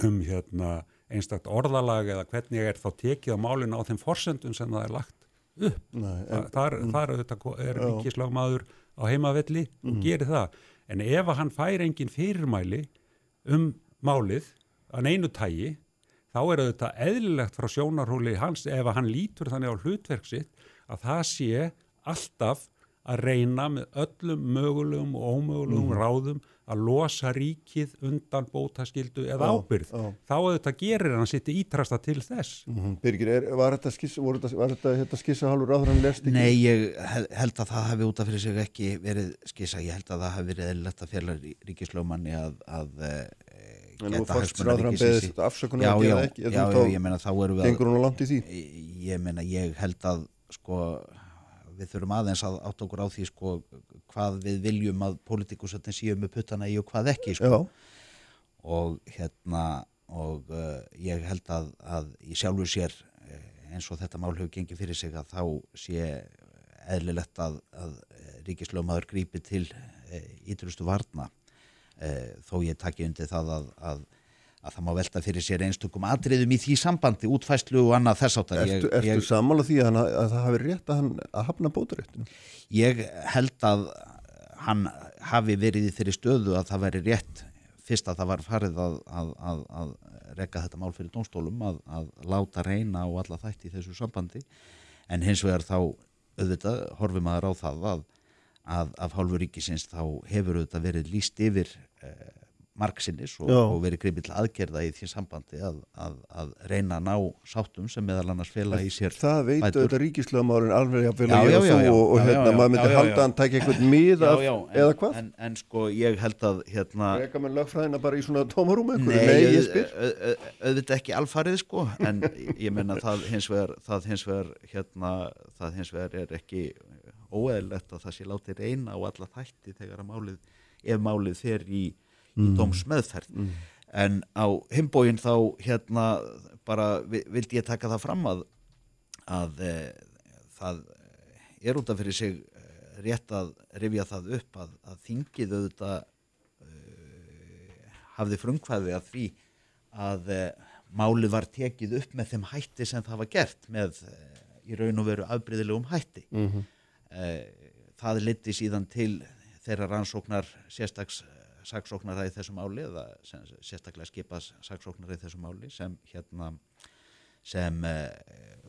um hérna einstakt orðalag eða hvernig er þá tekið á málinu á þeim forsendum sem það er lagt upp. Nei, en, þar, þar auðvitað er Já. ríkislagmaður á heimavelli og gerir það. En ef hann fær engin fyrirmæli um málið að neinu tægi, þá er auðvitað eðlilegt frá sjónarhóli hans ef hann lítur þannig á hlutverk sitt að það sé alltaf að reyna með öllum mögulegum og ómögulegum ráðum að losa ríkið undan bótaskildu eða Já, ábyrð. já. Þá auðvitað gerir hann sitt ítrasta til þess. Mhm. Birgir, er, var þetta skissa, voru þetta, var þetta hérna, skissa hálfur ráður hann lest ekki? Nei, ég hel- held að það hafi út af fyrir sig ekki verið skissa, ég held að það hafi verið eðlilegt að fjalla ríkislögmanni að, að e, En nú fórst ráður hann beðið þetta afsökunar já, að já, ekki, já, já, þú ég meina þá erum við Gengur hún á langt í því? ég meina ég held að sko við þurfum aðeins að átt okkur á því sko hvað við viljum að politikusöldin séu með puttana í og hvað ekki sko. Og hérna og uh, ég held að, að í sjálfur sér eh, eins og þetta mál hefur gengið fyrir sig að þá sé eðlilegt að, að ríkislögmaður grípi til uh, ítrustu varna. Þó ég taki undir það að, að að það má velta fyrir sér einstökum atriðum í því sambandi, útfæslu og annað þess áttar. ertu, ertu sammála því að, að það hafi rétt að hann að hafna bótaréttinu? Ég held að hann hafi verið í þeirri stöðu að það veri rétt fyrst að það var farið að, að, að, að rekka þetta mál fyrir dónstólum að, að láta reyna á alla þætti í þessu sambandi en hins vegar þá auðvitað horfum maður á það að, af hálfu ríkisins þá hefur auðvitað verið líst yfir eh, margsinnis og, og verið gripið til aðgerða í því sambandi að, að, að reyna að ná sáttum sem meðal annars fela í sér Það veit bætur. auðvitað ríkislögmálin alveg að já, þú já. og, og hérna maður myndi halda að tækja einhvern mið af, en, eða hvað? En, en sko ég held að hérna Reka með lögfræðina bara í svona tómarúm Nei, auðvitað ekki alfarið sko en ég menna það hins vegar það hins vegar hérna það hins vegar er ekki óeðlegt að það sé látið reyna á alla þætti þegar að málið, ef málið fer í, í dómsmeðferð. En á himbóin þá hérna bara vi- vildi ég taka það fram að að e, það er út af fyrir sig eh, rétt að rifja það upp að, að þingið auðvitað hafði frumkvæði að því að e, málið var tekið upp með þeim hætti sem það var gert með e, í raun og veru afbreyðilegum hætti. Mhm. e, það liti síðan til þeirra rannsóknar sérstaks saksóknara í þessu máli eða sem, sérstaklega skipað saksóknara í þessu máli sem hérna sem uh,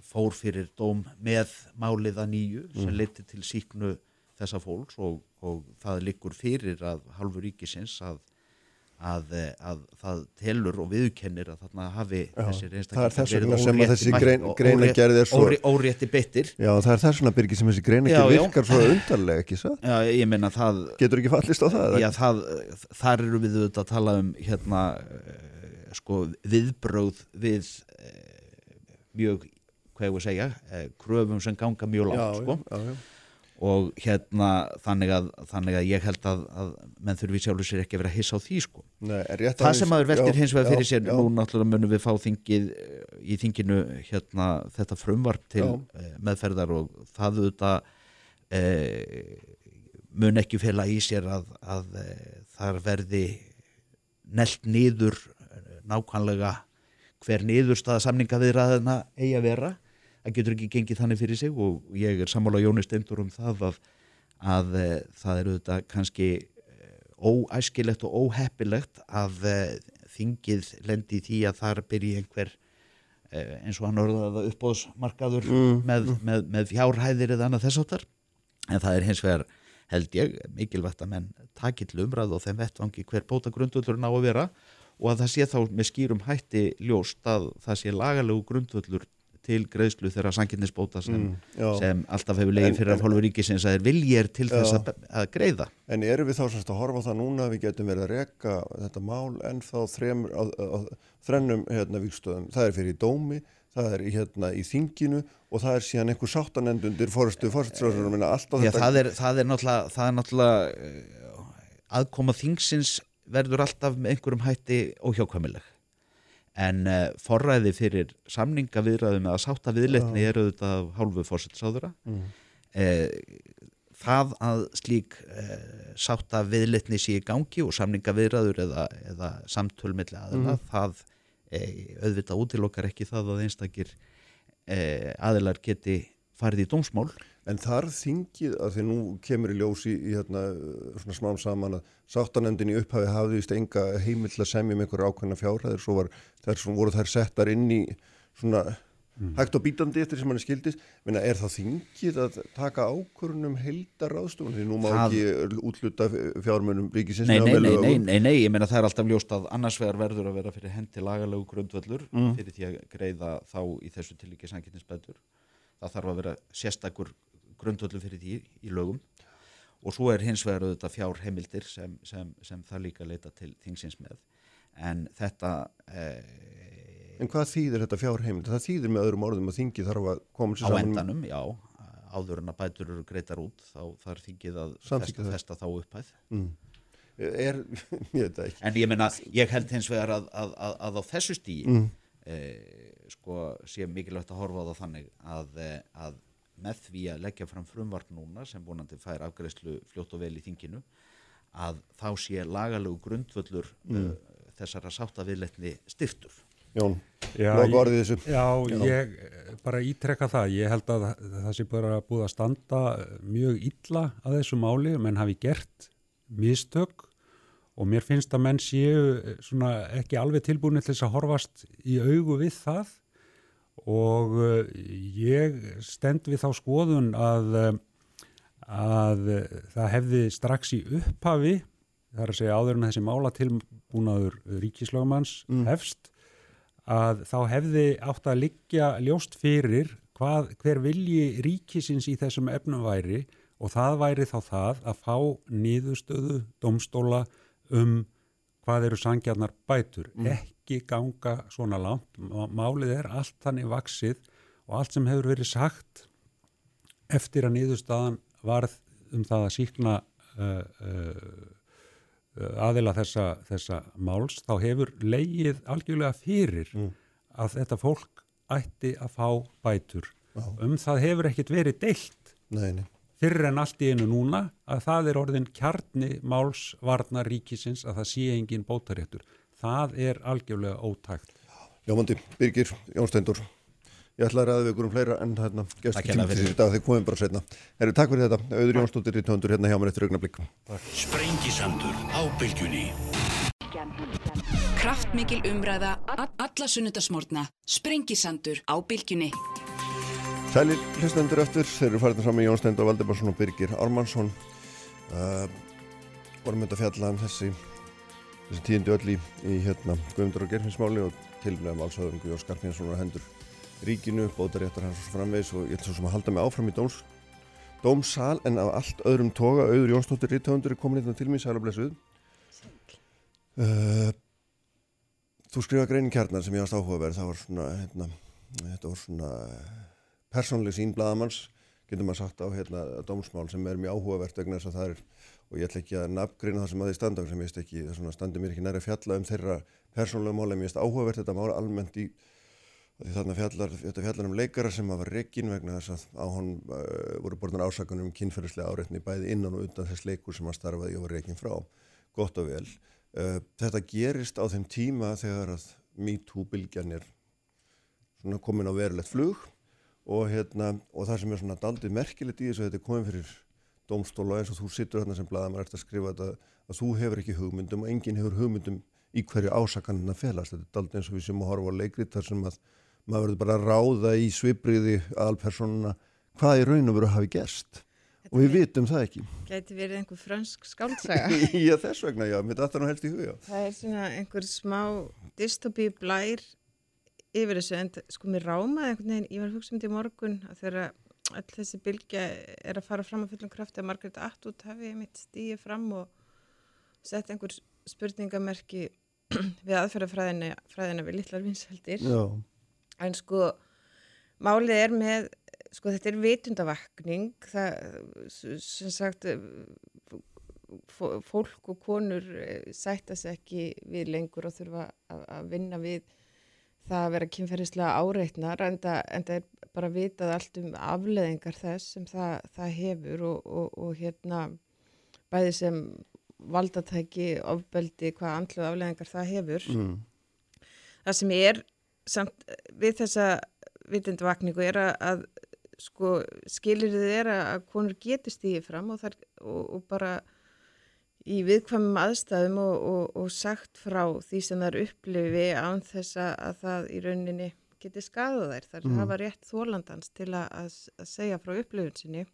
fór fyrir dóm með málið að nýju sem Mm. liti til síknu þessa fólks og, og það liggur fyrir að hálfu ríkisins að, að, eh, að það telur og viðkennir að þarna hafi Já, þessir þess verið órétti mætt- grein- svo- órétt- órétti beittir Já, það er þess vegna Birgir sem þessi greina Já, ekki já. virkar svo undarlega, ekki svo? Já, ég meina það Getur ekki fallist á það? Já, það, þar eru við auðvitað að tala um hérna uh, sko viðbröð við uh, mjög, hvað ég að segja kröfum sem ganga mjög langt Já, sko já, já. Og hérna þannig að, þannig að ég held að, að menn þurfi sjálfur sér ekki að vera að hissa á því sko Nei, það sem maður veltir hins vegar fyrir sér já. nú náttúrulega munum við fá þingið eh, í þinginu hérna þetta frumvarp til Já. uh, meðferðar og það auðvitað uh, mun ekki fela í sér að, að uh, þar verði nelt niður eh, nákvæmlega hver niðurstaða samninga viðræðina eigi að vera það getur ekki gengið þannig fyrir sig og ég er sammála Jóni Steindur um það að, að e, það eru þetta kannski e, óæskilegt og óheppilegt að e, þingið lendi í því að þar byrji einhver eins og hann orðaði uppbóðsmarkaður Mm, með, með, með fjárhæðir eða annað þess áttar en það er hins vegar held ég mikilvægt að menn taki til umræð og þeim vettvangi hver bóta grundvöllur ná að vera og að það sé þá með skýrum hætti ljóst að það sé lagalegu grundvöllur til greiðslu þeirra sanginnisbóta sem, Mm, sem alltaf hefur legið fyrir af hálfu ríkisins að þeir viljir til þess Já. að, að greiða. En erum við þá semst að horfa það núna að við getum verið að reka þetta mál en þá þrennum hérna, vikstöðum. Það er fyrir í dómi, það er í, hérna, í þinginu og það er síðan einhver sáttanend undir fórstu fórstuðsröðunum það, það er náttúrulega, það er náttúrulega eh, aðkoma þingsins verður alltaf með einhverjum hætti óhjákvæmileg en uh, forræði fyrir samningaviðræðum eða sátta viðleitni Já. eru auðvitað af hálfu fórsetsáðura Mm. eh, það að slík eh, sátta viðleitni sé í gangi og samningaviðræður eða, eða samtöl milli aðila, Mhm. það auðvitað útilokkar ekki það að einstakir aðilar geti farið í dómsmál En þar þingið að því nú kemur í ljósi í hérna svona smám saman að sáttanemndin í upphafi hafði vist enga heimill að semja með einhverja ákveðna fjárhæðir svo var þær svona voru þær settar inn í svona hægt og bítandi eftir sem hann skildist Menna, er það þingið að taka ákvörunum heildar ráðstofun því nú má Það- ekki útluta fjármunum ríkisins Nei, nei, nei, nei, nei, nei, ég meina það er alltaf ljóst að annars vegar verður að vera fyrir hendi lagalegu grundvöllur Mm. fyrir því að greiða þá í þessu tilíki sanginnisbætur. Það þarf að vera sérstakur grundvöllur fyrir því í lögum og svo er hins vegar auðvitað fjárheimildir sem, sem, sem það líka leita til þingsins með. En þetta... Eh, En hvað þýðir þetta fjárheimild? Það þýðir með öðrum orðum að þingið þarf að koma sér á saman um- endanum, já, áður en að bætur eru greitar út, þá þarf þingið að festa, festa þá upphæð. Mm. Er, ég veit ekki. En ég meina, ég held hins vegar að, að, að, að á þessu stíi Mm. e, sko, sé mikilvægt að horfa á það þannig að, e, að með því að leggja fram frumvart núna sem vonandi fær afgreðslu fljótt og vel í þinginu að þá sé lagalegu grundvöllur Mm. mm. þessara sáttaviðleitni styrtur. Jón, Já, loka ég- orðið þessu. Já, Já. ég eh, bara ítrekka það. Ég held að það sé bara búið að standa mjög illa að þessu máli, menn hafi gert mistök og mér finnst að menn séu eh, svona ekki alveg tilbúinir til þess að horfast í augu við það og uh, ég stend við þá skoðun að, uh, að það hefði strax í upphafi, það er að segja áður en þessi málatilbúnaður ríkislögumanns Mm. hefst, að þá hefði átt að liggja ljóst fyrir hvað, hver vilji ríkisins í þessum efnum væri og það væri þá það að fá niðurstöðu domstóla um hvað eru sangjarnar bætur. Mm. Ekki ganga svona langt. Má- Málið er allt þannig vaksið og allt sem hefur verið sagt eftir að niðurstaðan varð um það að síkna uh, uh, aðila þessa, þessa máls, þá hefur leigið algjörlega fyrir að þetta fólk ætti að fá bætur. Já. Um það hefur ekkit verið deilt Nei, nei. fyrir en allt í einu núna að það er orðin kjarni málsvarnar ríkisins að það sé engin bótaréttur. Það er algjörlega ótækt. Jómandi, Birgir, Jón Steindur. Ég ætla að ræða við ykkur um fleira en hérna hérlega tímtið fyrir. í dag þegar komum bara setna. Herri, takk fyrir þetta. Auður Jónsdóttir í töndur hérna hjá mér eftir augnablík. Sprengisandur á bylgjunni. Kraftmikil umræða, alla sunnudasmórna. Sprengisandur á bylgjunni. Sælir hlustendur eftir, þeir eru farin saman Jón Steindur, Valdimarsson og Birgir Ármannsson. Uh, vorum þetta að fjalla um þessi, þessi tíundu öll í, í hérna Guðmundur og Gerfinsmáli og tilnæðum allsöðum Guðjón Skarpínsson og hendur ríkinu, bótaréttar hans framvegis og ég ætla svo sem að halda mig áfram í dóms, dómsal en af allt öðrum toga, auður Jónsdóttir Ríthöndur er komin hérna til mín, sæl og blessuð. Uh, þú skrifa greinin kjarnar sem ég varst áhugaverð, það var svona, hérna, þetta var svona persónleg sín bladamanns, getur maður sagt á hérna dómsmál sem er mjög áhugavert vegna þess að það er, og ég ætla ekki að nafngreina það sem að því standa, sem ég veist ekki, það standi mér ekki næri að fjalla um þeirra persónlega mál, en ég veist áhugavert þetta mál almennt í þarna fjallar, þetta fjallar um leikara sem var rekin vegna þess að á hann uh, voru borðnar ásakunum um kynferðislega áreitni bæði innan og utan þess leikur sem hann starfaði og var rekin frá, gott og vel. Uh, þetta gerist á þeim tíma þegar að MeToo-bylgjan er komin á verulegt flug og, hérna, og það sem er svona daldið merkilegt í þessu að þetta er komin fyrir dómstóla eins og þú sittur þarna sem blaðamar eftir að skrifa þetta að þú hefur ekki hugmyndum og enginn hefur hugmyndum í hverju ásakanina felast. Þetta er daldið eins og við sem að horfa á leikrit þar sem að maður verður bara að ráða í svipriði aðalpersonuna hvað í raun og veru hafi gerst og við vitum það ekki. Gæti verið einhver fransk skáltsaga. Já þess vegna, já, mitt aftan og helst í huga. Það er svona einhver smá dystopíu blær yfir þessu en sko mér rámaði einhvern veginn, ég var að hugsa um þetta í morgun að þegar all þessi bylgja er að fara fram á fullum krafti að Margaret Atwood hafi mitt stíði fram og sett einhver spurningamerki við aðferðafræðina við litlar vinsaldir en sko málið er með sko þetta er vitundavakning það sem sagt fólk og konur eh, sætta sig ekki við lengur og þurfa að vinna við það að vera kynferðislega áreitnar en það, er bara vitað allt um afleðingar þess sem það, það hefur og, og, og hérna bæði sem valdatæki, ofbeldi, hvað andlu afleðingar það hefur. Mm. Það sem er samt við þessa vitundvakningu er að, að sko skilir þið er að konur getur stíðið fram og, þar, og bara í viðkvæmum aðstæðum og, og, og sagt frá því sem þær upplifi án þess að það í rauninni geti skadað þær. Þar mm. hafa rétt þólandans til að, að, segja frá upplifun sinni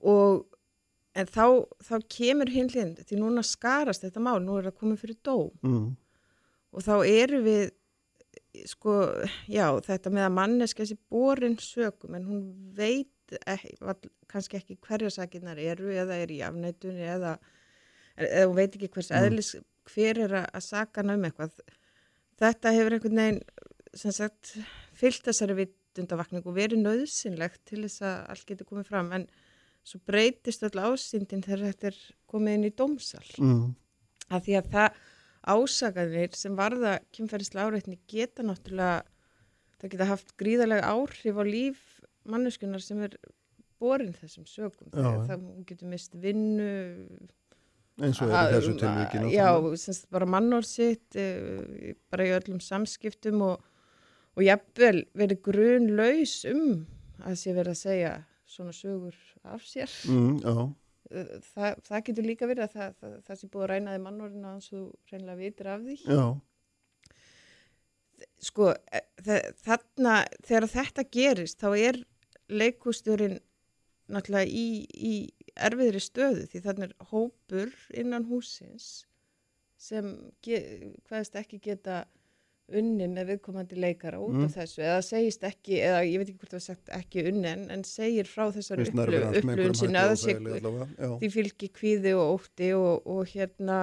og en þá, þá kemur hinlinn því núna skarast þetta mál, nú er það komið fyrir dó mm. og þá eru við sko, já, þetta með að manneska þessi borin sögum en hún veit ekki, kannski ekki hverja sakinnar eru eða er í afnættunni eða, eða hún veit ekki hvers mm. eðlis hver er að saka ná um eitthvað þetta hefur einhvern veginn sem sagt fyllt þessari vitundavakning og verið nöðsynlegt til þess að allt getur komið fram en svo breytist öll ásýndin þegar þetta er komið inn í dómsal mm. af því að það ásaganir sem varða kynferðislega áreitni geta náttúrulega það geta haft gríðarlega áhrif á líf manneskunar sem er borin þessum sögum það getur mist vinnu eins og er þessu tilvíkinu já, semst bara mannórsitt e, bara í öllum samskiptum og, og jafnvel verið grun laus um að sé verið að segja svona sögur af sér. Mm, e, það, það getur líka verið að það, það, það sé búið að rænaði mannórinu að þú reynlega vitir af því. Já. Sko e, þarna þegar þetta gerist þá er leikústjórin náttúrulega í, í erfiðri stöðu því þannig er hópur innan húsins sem hvaðist ekki geta unni með viðkomandi leikara út mm. af þessu eða segist ekki, eða ég veit ekki hvort það var sagt ekki unni en, en segir frá þessar upplöfun sinna að því fylgir kvíði og ótti og, og hérna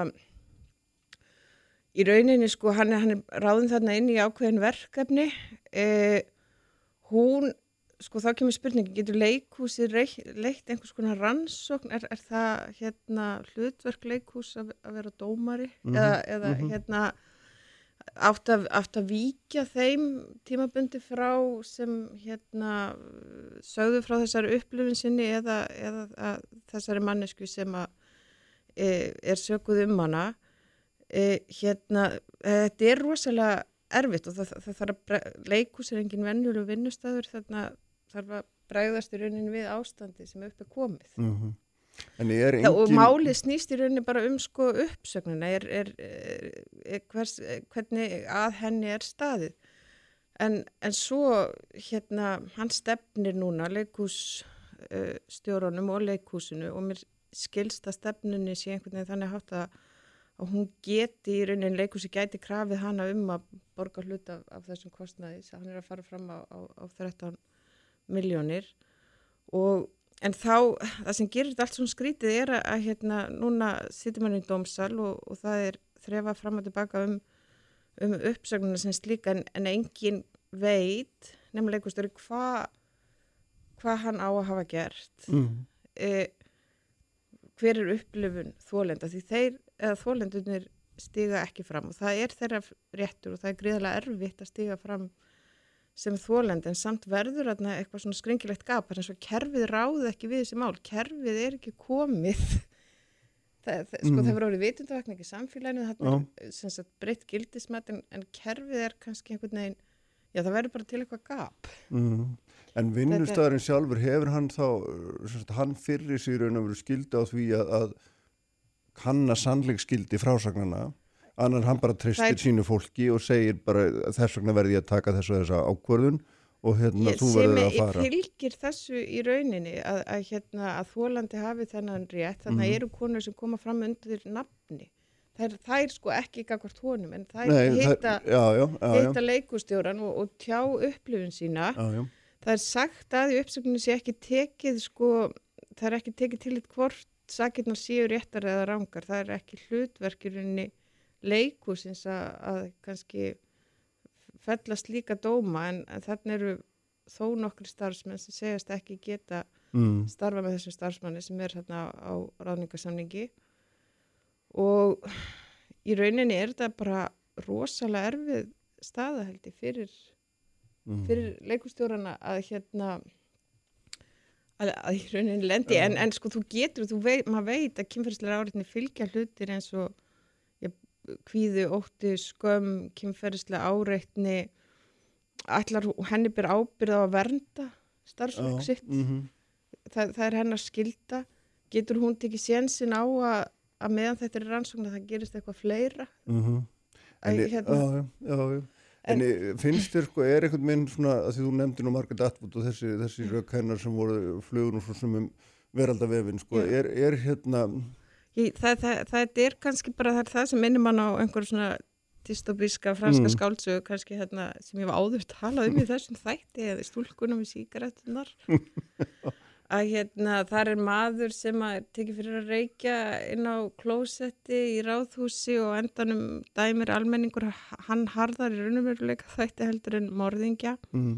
í rauninni sko hann er, hann er ráðin þarna inn í ákveðin verkefni eh, hún sko þá kemur spurningi, getur leikhúsi leitt einhvers konar rannsókn er, er það hérna hlutverk leikhús að, að vera dómari mm -hmm. eða, eða mm -hmm. hérna átt að, átt að víkja þeim tímabundi frá sem hérna sögðu frá þessari upplifin sinni eða, eða þessari mannesku sem að e, er sökuð um hana e, hérna, þetta er rosalega erfitt og það, það, það þarf að leikhús er engin vennjulu vinnustæður þarna þarf að bræðast í rauninni við ástandi sem upp er komið. Mm -hmm. engin... Það, og málið snýst í rauninni bara um sko uppsögnuna, er, er, er, hvers, hvernig að henni er staðið. En, en svo hérna, hann stefnir núna leikússtjórunum uh, og leikúsinu og mér skilsta stefnunni sé einhvern veginn þannig hátt að og hún geti í rauninni leikúsi gæti krafið hana um að borga hlut af, af þessum kostnaði, hann er að fara fram á, á, á 13 miljónir og en þá það sem gerir þetta allt svona skrítið er að, að hérna núna sittir mann í dómsal og, og það er þrefa fram og tilbaka um, um uppsögnuna sem slíka en, en engin veit nefnilega einhverstöru hvað hva hann á að hafa gert. Mm. e, hver er upplifun þólenda því þeir eða þólendunir stiga ekki fram og það er þeirra réttur og það er gríðarlega erfitt að stiga fram sem þólend en samt verður þarna eitthvað svona skringilegt gap eins og kerfið ráði ekki við þessi mál. Kerfið er ekki komið. Það, það, sko mm. það verður orðið vitundavakning í samfélaginu sem sagt breytt gildismat en, en kerfið er kannski einhvern veginn já það verður bara til eitthvað gap. Mm. En vinnustæðurinn sjálfur hefur hann þá sagt, hann fyrir sér skildi á því að, að kanna sannleikskildi frásagnana annar hann bara tristir er... sínu fólki og segir bara þess vegna verði ég að taka þessu þessa ákvörðun og hérna ég, þú verður að fara. Ég fylgir þessu í rauninni að, að, hérna, að þólandi hafi þennan rétt, þannig að mm -hmm. eru konur sem koma fram undir nafni. þær, þær sko ekki gagvart honum en þær það- já, já, já, já. hitta leikustjóran og, og tjá upplifun sína Já, já. það er sagt að í uppsöknu sé ekki tekið sko, það er ekki tekið til hvort sakirnar séu réttar eða rangar, það er ekki hlutverkirinni leikusins að, kannski fellast líka dóma en, þannig eru þó nokkri starfsmenn sem segjast ekki geta Mm. starfa með þessum starfsmanni sem er þarna á ráðningarsamningi og í rauninni er þetta bara rosalega erfið staða held ég fyrir, Mm. fyrir leikustjórana að hérna að, að í rauninni lendi en, en sko þú getur, þú veit, maður veit að kynferðislega áriðni fylgja hlutir eins og kvíðu, ótti, skömm, kynferðislega áreitni ætlar henni ber ábyrð á að vernda starfsfólk Já, sitt mhm. það, það er hennar skilda getur hún tekið sénsin á að, að meðan þetta er rannsókn að það gerist eitthvað fleira Mhm. Æ, En, hérna. já, já, já, já. En, en finnst þér sko, er einhvern veginn svona, að því þú nefndir nú Margaret Atwood og þessi, þessi rök hennar sem voru flugur nú svo sem um veraldavefin, sko, er, er hérna, Ég, það, það, það er kannski bara það, það sem minnir mann á einhver svona dystopíska franska Mm. skáldsögu kannski hérna sem ég var áður talað um í þessum þætti eða stúlkunum í síkaretunar að hérna þar er maður sem að tekið fyrir að reykja inn á klósetti í ráðhúsi og endanum dæmir almenningur hann harðar í raunumveruleika þætti heldur en morðingja. Mm,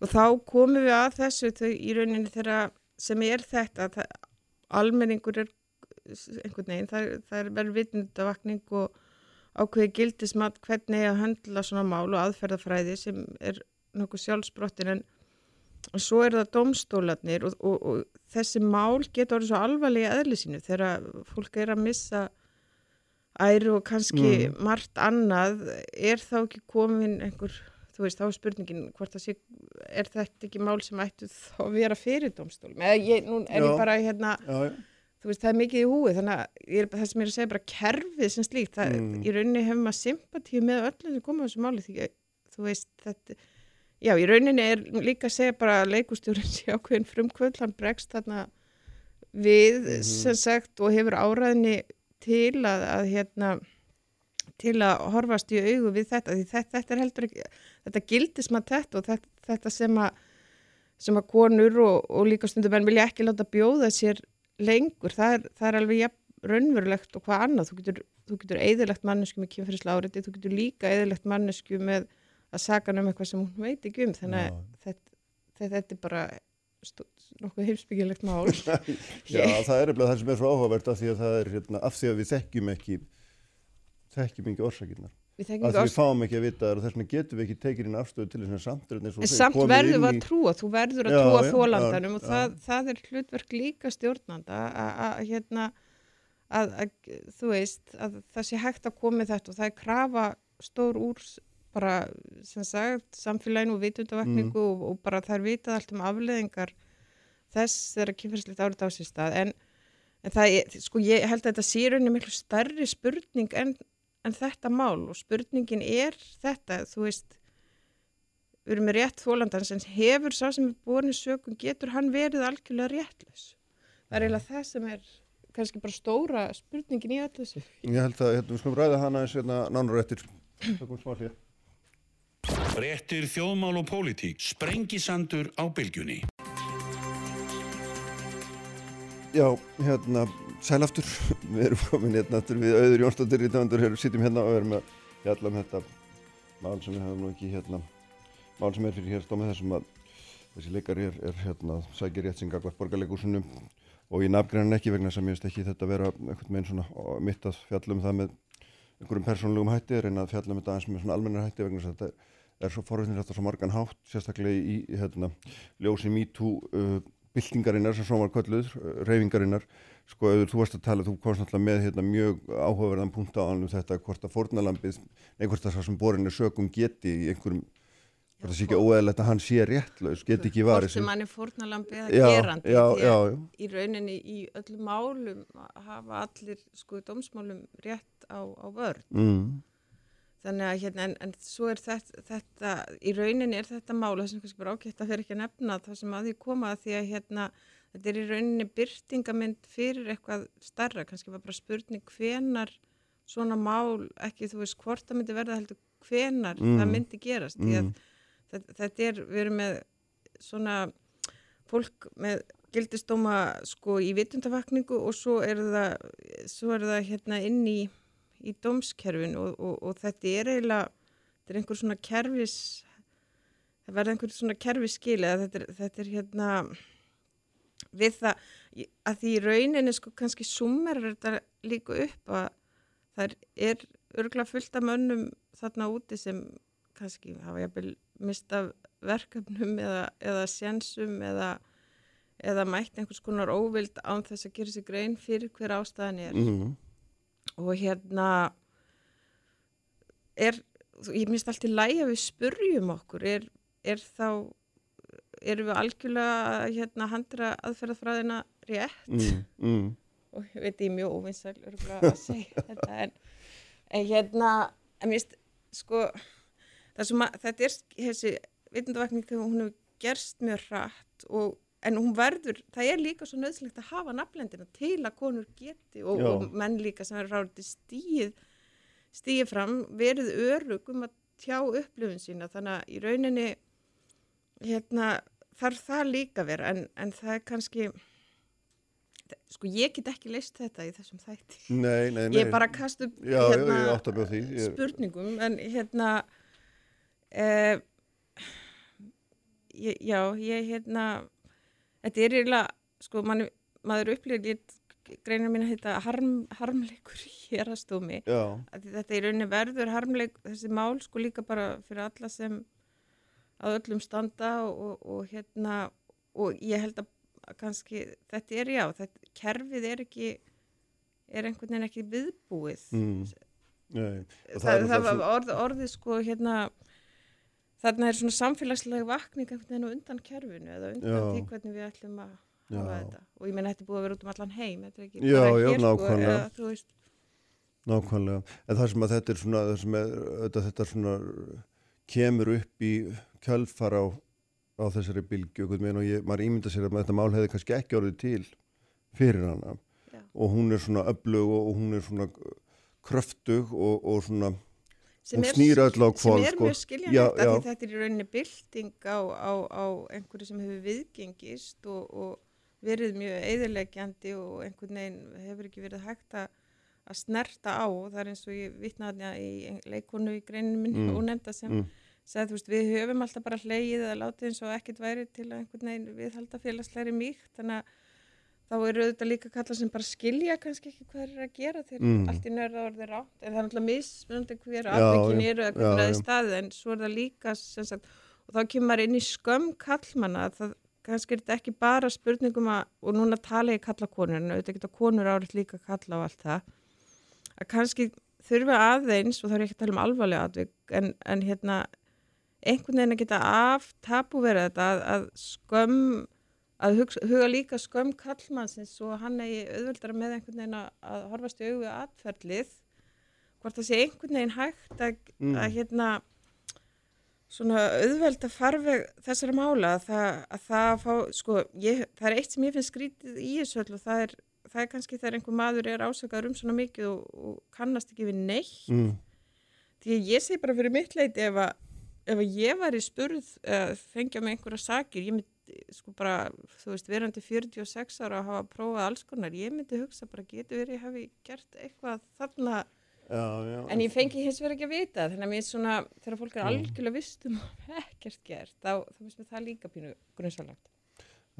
og þá komum við að þessu þau í rauninni þeirra sem er þetta að almenningur er einhvern veginn, það, það er verið vitnundavakning og ákveði gildismat hvernig að höndla svona mál og aðferðafræði sem er nokkuð sjálfsbrottin en svo er það domstólarnir og, og, og þessi mál getur orðið svo alvarlega eðli sínu þegar fólk er að missa æru og kannski Mm. margt annað. Er þá ekki komin einhver þú veist, þá er spurningin hvort það sé er þetta ekki mál sem ættu þá að vera fyrir domstólum eða ég, nú er Já. ég bara hérna já, já, veist, það er mikið í húi þannig að ég er, það sem ég er að segja bara kerfið sem slíkt, það, Mm. í rauninni hefur maður sympatíu með öllum sem koma á þessu máli því þú veist, þetta já, í rauninni er líka að segja bara að leikustjórinn sé ákveðin frumkvöld hann bregst þarna við Mhm. sem sagt og hefur áræðni til að, að hérna til að horfast í augu við þetta því þetta, þetta er heldur ekki, þetta gildis maður þetta og þetta, þetta sem að sem að konur og, og líka stundum en vilja ekki láta bjóða sér lengur, það er, það er alveg jafn raunverulegt og hvað annað, þú getur, þú getur eðilegt mannesku með kynferðislega áriði, þú getur líka eðilegt mannesku með að saka um eitthvað sem hún veit ekki um, þannig að þetta, þetta, þetta er bara nokkuð heimsbyggilegt mál. já, það er eftir það sem er svo áhugavert af því að það er, hérna, af því að við þekkjum ekki, þekkjum ekki orsakirnar. Við því við fáum ekki að vita það og þess vegna getum við ekki tekið inn afstöðu til þess að samt þetta eins og En þú segir, samt komið verður inn við að í- trúa, þú verður að Já, trúa já, þólandanum og það, það er hlutverk líka stjórnanda að, að, hérna, að, að þú veist að það sé hægt að koma með þetta og það er krafa stór úr bara sem sagt samfélaginu og vitundavakningu Mm. og, og bara það er vitað allt um afleðingar þess þegar kynferðslegt árið á sér stað en, en það sko ég held að þetta sé í rauninni miklu stærri spurning en, en þetta mál og spurningin er þetta, þú veist við erum með rétt þólandans en hefur sá sem er borin sökum, getur hann verið algjörlega réttlaus? Það er eiginlega það sem er kannski bara stóra spurningin í öllu þessu. Ég held að hérna, við skulum ræða hana eins hérna nánar eftir. Tökum smá hlýja. Frettir þjóðmál og pólitík. Sprengisandur á bylgjunni. Já, hérna, sælaftur, við erum komin hérna aftur við auður Jónsdóttir í dæmandur, hér sittum hérna og erum að fjalla um þetta mál sem við hefum nú ekki hérna, mál sem er fyrir hér stómið þessum að þessi leikari er, er hérna, sækir rétt sem gagvart borgarleikursinu og ég nafngrein ekki vegna sem ég veist ekki þetta vera einhvern veginn svona mitt að fjalla um það með einhverjum persónulegum hætti, reyna að fjalla um þetta aðeins með svona almennar hætti vegna þess að þetta er svo forvittnir þetta svo margan hátt, sérstaklega í hérna, ljósi MeToo uh, byltingarinnar sem svo var kölluð, uh, reyfingarinnar sko, auður, þú varst að tala, þú komst náttúrulega með hérna, mjög áhugaverðan punkt á alveg þetta hvort að fornalambið, nei hvort að það sem borin er sögum geti í einhverjum hvort það sé ekki óeðlegt að hann sé réttlaus, geti ekki Hvort varið sem hann er fórnalambi eða Já, gerandi. já, já, að já. Í rauninni í öllum málum hafa allir sko dómsmálum rétt á, á vörn. mm. Þannig að hérna, en, en svo er þetta, þetta, í rauninni er þetta mál, það sem kannski bara ágætt að fyrir ekki að nefna það sem að því koma að því að hérna, þetta er í rauninni byrtingamind fyrir eitthvað starra, kannski var bara spurning hvenar svona mál ekki þú veist hvort það myndi verða heldur hvenar Mm. það myndi gerast að Mm. þetta, þetta er, við erum með svona fólk með gildistóma sko í vitundavakningu og svo er það, svo er það hérna inn í, í dómskerfin og, og, og þetta er eiginlega, þetta er einhver svona kerfis, það verða einhver svona kerfisskil eða þetta þetta er hérna við það, að því í rauninni sko kannski summer er þetta líka upp að það er örgla fullt af mönnum þarna úti sem kannski hafa jafnvel mistað verkefnum eða, eða sjensum eða, eða mætt einhvers konar óvild án þess að gera sér grein fyrir hver ástæðan er Mhm. Og hérna er, ég minnst allt í lægi að við spurjum okkur er, er þá erum við algjörlega hérna handra aðferðafræðina rétt Mm, mm. og ég veit ég mjög óvinnsæl að segja þetta en, en hérna en finnst sko það sem að þetta er þessi vitundavakning þegar hún hefur gerst mjög hratt og en hún verður, það er líka svo nöðslegt að hafa nafnlendina til að konur geti og, Já. og menn líka sem er ráðið stíð stíði fram, verið örug um að tjá upplifun sína þannig að í rauninni hérna þarf það líka vera en, en það er kannski sko ég get ekki leist þetta í þessum þætti Nei, nei, nei. ég bara að kasta upp Já, já, hérna, ég. Ég- spurningum en hérna eh, ég, já, ég hérna þetta er eiginlega sko man, maður upplýðir greina mín að heita harm, harmleikur hér að stómi þetta í rauninni verður harmleik þessi mál sko líka bara fyrir alla sem að öllum standa og, og, og hérna og ég held að kannski þetta er já, þetta, kerfið er ekki er einhvern veginn ekki viðbúið Mm. Nei. og það, það, náttúrulega var orð, orðið sko hérna þarna er svona samfélagslega vakning einhvern veginn undan kerfinu eða undan því hvernig við ætlum að hafa Já. þetta. Og ég meina þetta er búið að vera út um allan heim þetta er ekki Já, bara já, hér sko eða, þú veist, Nákvæmlega, en það sem að þetta er svona, það sem er, þetta, þetta svona kemur upp í kjölfar á, á þessari bylgju og ég, maður ímynda sér að þetta mál hefði kannski ekki orðið til fyrir hana. Og hún er svona öflug og hún er svona kröftug og, og svona sem er, snýr öll á sem kvál er sko. mjög skiljanlegt já. þetta er í rauninni bylting á, á, á einhverju sem hefur viðgengist og, og verið mjög eðilegjandi og einhvern veginn hefur ekki verið hægt að að snerta á og það er eins og ég vitnaði í ein- leikonu í greininu minni Mm, og nefnda sem mm. sagði þú veist við höfum alltaf bara hleyið eða látið eins og ekkert væri til að einhvern veginn viðhalda félagslegri mýkt þannig að þá eru auðvitað líka kalla sem bara skilja kannski ekki hvað er að gera þegar Mm. allt í nörða orðið rátt. En það er náttúrulega mismunandi hver já, eru eða hvernig það er staðið. En svo er það líka sem sagt, og þá kemur maður inn í skömm kallmanna að það kannski er þetta ekki bara spurningum að, og núna tala ég kalla konur en auðvitað geta konur árið líka kalla á allt það að kannski þurfa aðeins og þá er ég ekki að tala um alvarlega atvik en, en hérna einhvern veginn að geta af tapu verið þetta að, að skömm að huga, huga líka skömm kallmannsins og hann eigi auðveldara með einhvern veginn að, að horfast í augu við atferlið hvort það sé einhvern veginn hægt að, Mm. að hérna svona auðvelda farveg þessara mála að það, að það fá, sko, ég, það er eitt sem ég finnst skrítið í þessu öll og það er, það er kannski þegar einhver maður er ásakaður um svona mikið og, og kannast ekki við neitt mm. því að ég segi bara fyrir mitt leiti ef að, ef að ég var í spurð uh, fengja með einhverja sakir ég myndi sko bara, þú veist, verandi 46 ára að hafa prófað alls konar ég myndi hugsa bara getur verið ég hafi gert eitthvað þarna? Já, já. en ég fengi hins vegar ekki að vita þannig að mér svona, þegar fólk er algjörlega vist um að ekkert gert, þá, þá finnst mér það líka pínu grunnsalagt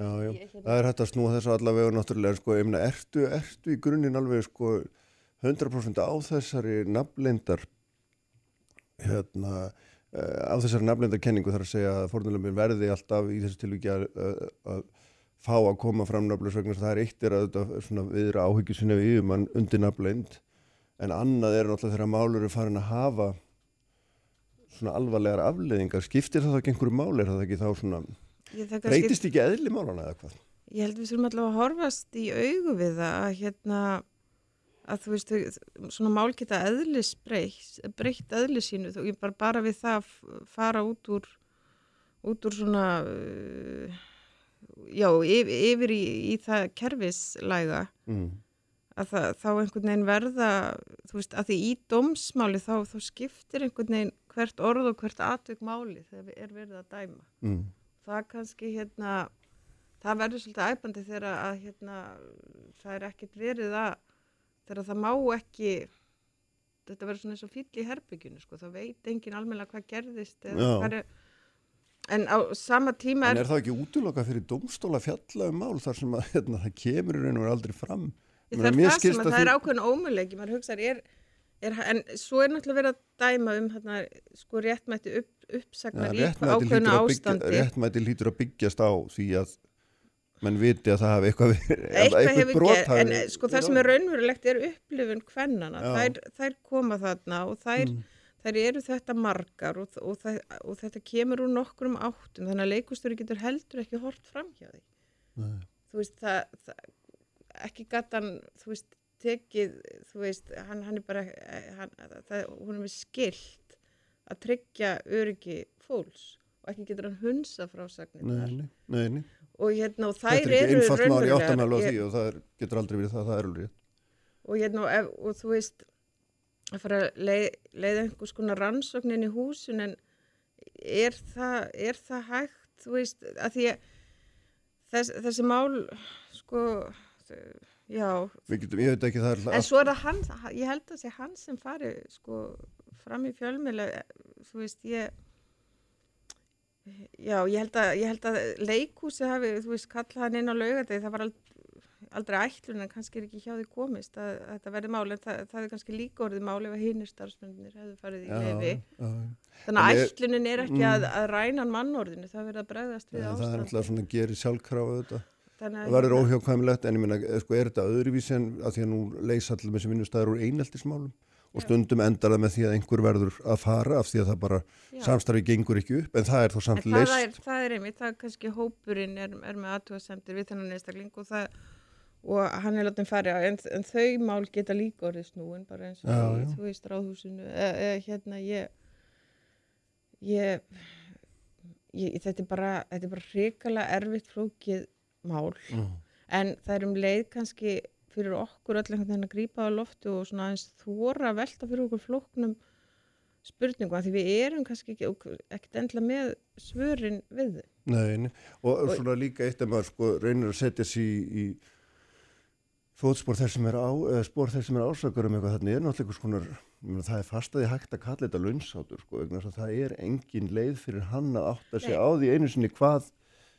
Já, já, Ég- hérna- það er hægt að snúa þessu allavega náttúrulega, sko, ég meina, ertu, ertu í grunninn alveg, sko, 100% á þessari nafnleindar, hérna, á þessari nafnleindarkenningu þar að segja að fórnulegum verði alltaf í þessu tilvíki að, að, að fá að koma fram nafnleisvegna, það er eitt er að þetta viðra áhyggju sinni við yfirmann undir nafnleind, en annað er náttúrulega þegar málur eru farin að hafa svona alvarlegar afleðingar, skiptir það ekki einhverju máli, er það ekki þá svona, Ég, það breytist ekki eðli málana eða hvað? Ég held við þurfum allavega að horfast í augu við það að hérna að þú veist, svona mál geta eðlis breytt, breytt eðli sínu og ég bara, bara við það fara út úr út úr svona já, yfir, yfir í, í það kerfislæga Mm. að það, þá einhvern veginn verða, þú veist, að því í dómsmáli þá, þá skiptir einhvern veginn hvert orð og hvert atvik máli þegar er verið að dæma. Mm. Það kannski, hérna, það verður svolítið æpandi þegar að, hérna, það er ekkert verið að, þegar það má ekki, þetta verður svona eins og fýll í herbygginu, sko, þá veit engin almenna hvað gerðist er, en á sama tíma er... En er það ekki útloka fyrir domstóla fjalla um mál þar sem að, hérna, það kemur í raun og aldrei fram? Það er það sem að það er ákveðin ómulegi, maður hugsaður, er, er, en svo er náttúrulega verið að dæma um hérna, sko réttmætti upp, uppsagnar ja, í ákveðinu ástandi. Réttmætti lítur að byggjast á því að mann viti að það hafi eitthvað eitthvað gerð, en sko það sem er raunverulegt er upplifun hvennana, þær, þær koma þarna og þær, mm. þær eru þetta margar og, og, það, og þetta kemur úr nokkrum áttum, þannig að leikustöru getur heldur ekki hort fram hjá því. Nei. Þú veist, það, það ekki gatan, þú veist, tekið, þú veist, hann, hann er bara, hann, það, hún er með skilt að tryggja öryggi fólks og ekki getur hann hunsa frásagnir þar. Og hérna, og þær eru raunverulega. Þetta er ekki einfalt maður í áttanælu á því og það er, getur aldrei verið það, það er alveg. Og hérna, og, ef, og þú veist, að fara að leið, leiða einhvers konar rannsóknin í húsun en er það, er það hægt, þú veist, að því að þess, þessi mál, sko, já getum, ég veit ekki það er en svo er það hann, ég held að það sé hann sem fari sko fram í fjölmjöla þú veist ég já ég held að, ég held að leikúsi hafi, þú veist, kalla hann inn á laugadegi það var aldrei, aldrei ætlun en kannski er ekki hjá því komist að, að þetta verði máli en það, það er kannski líka orðið máli ef hinnir starfsmennir hefðu farið í leifi þannig að ætlunin er ekki mm, að, að ræna mannorðinu, það verður að bregðast við ástand það er alltaf svona að gera sjálfkrafa þetta það verður hérna- óhjákvæmilegt en ég minna, eh, sko, er þetta öðruvísi en að því að nú leysa allir með sem vinnustæður úr eineltismálum og stundum endar það með því að einhver verður að fara af því að það bara samstarfi gengur ekki upp en það er þó samt leist það er, það er einmitt, það er kannski hópurinn er, er með aðtúasendir við þennan einstakling og, það, og hann er látið að fara en, en þau mál geta líka orðið snúin bara eins og já, já. þú veist ráðhúsinu e, e, hérna ég ég, ég þetta er bara, bara hrikalega erfitt flókið mál mm. en það er um leið kannski fyrir okkur öll einhvern veginn að grípa á loftu og svona eins þóra velta fyrir okkur flóknum spurningu að því við erum kannski ekki, ekkert endla með svörin við. Nei, og, og svona líka eitt að maður sko reynir að setja sér í, í fótspór þess sem er á, eða spór þess sem er ásakar um eitthvað þannig er náttúrulega einhvers konar, það er fastaði hægt að kalla þetta launsátur sko, það er engin leið fyrir hann að átta sig Nei. á því einu sinni hvað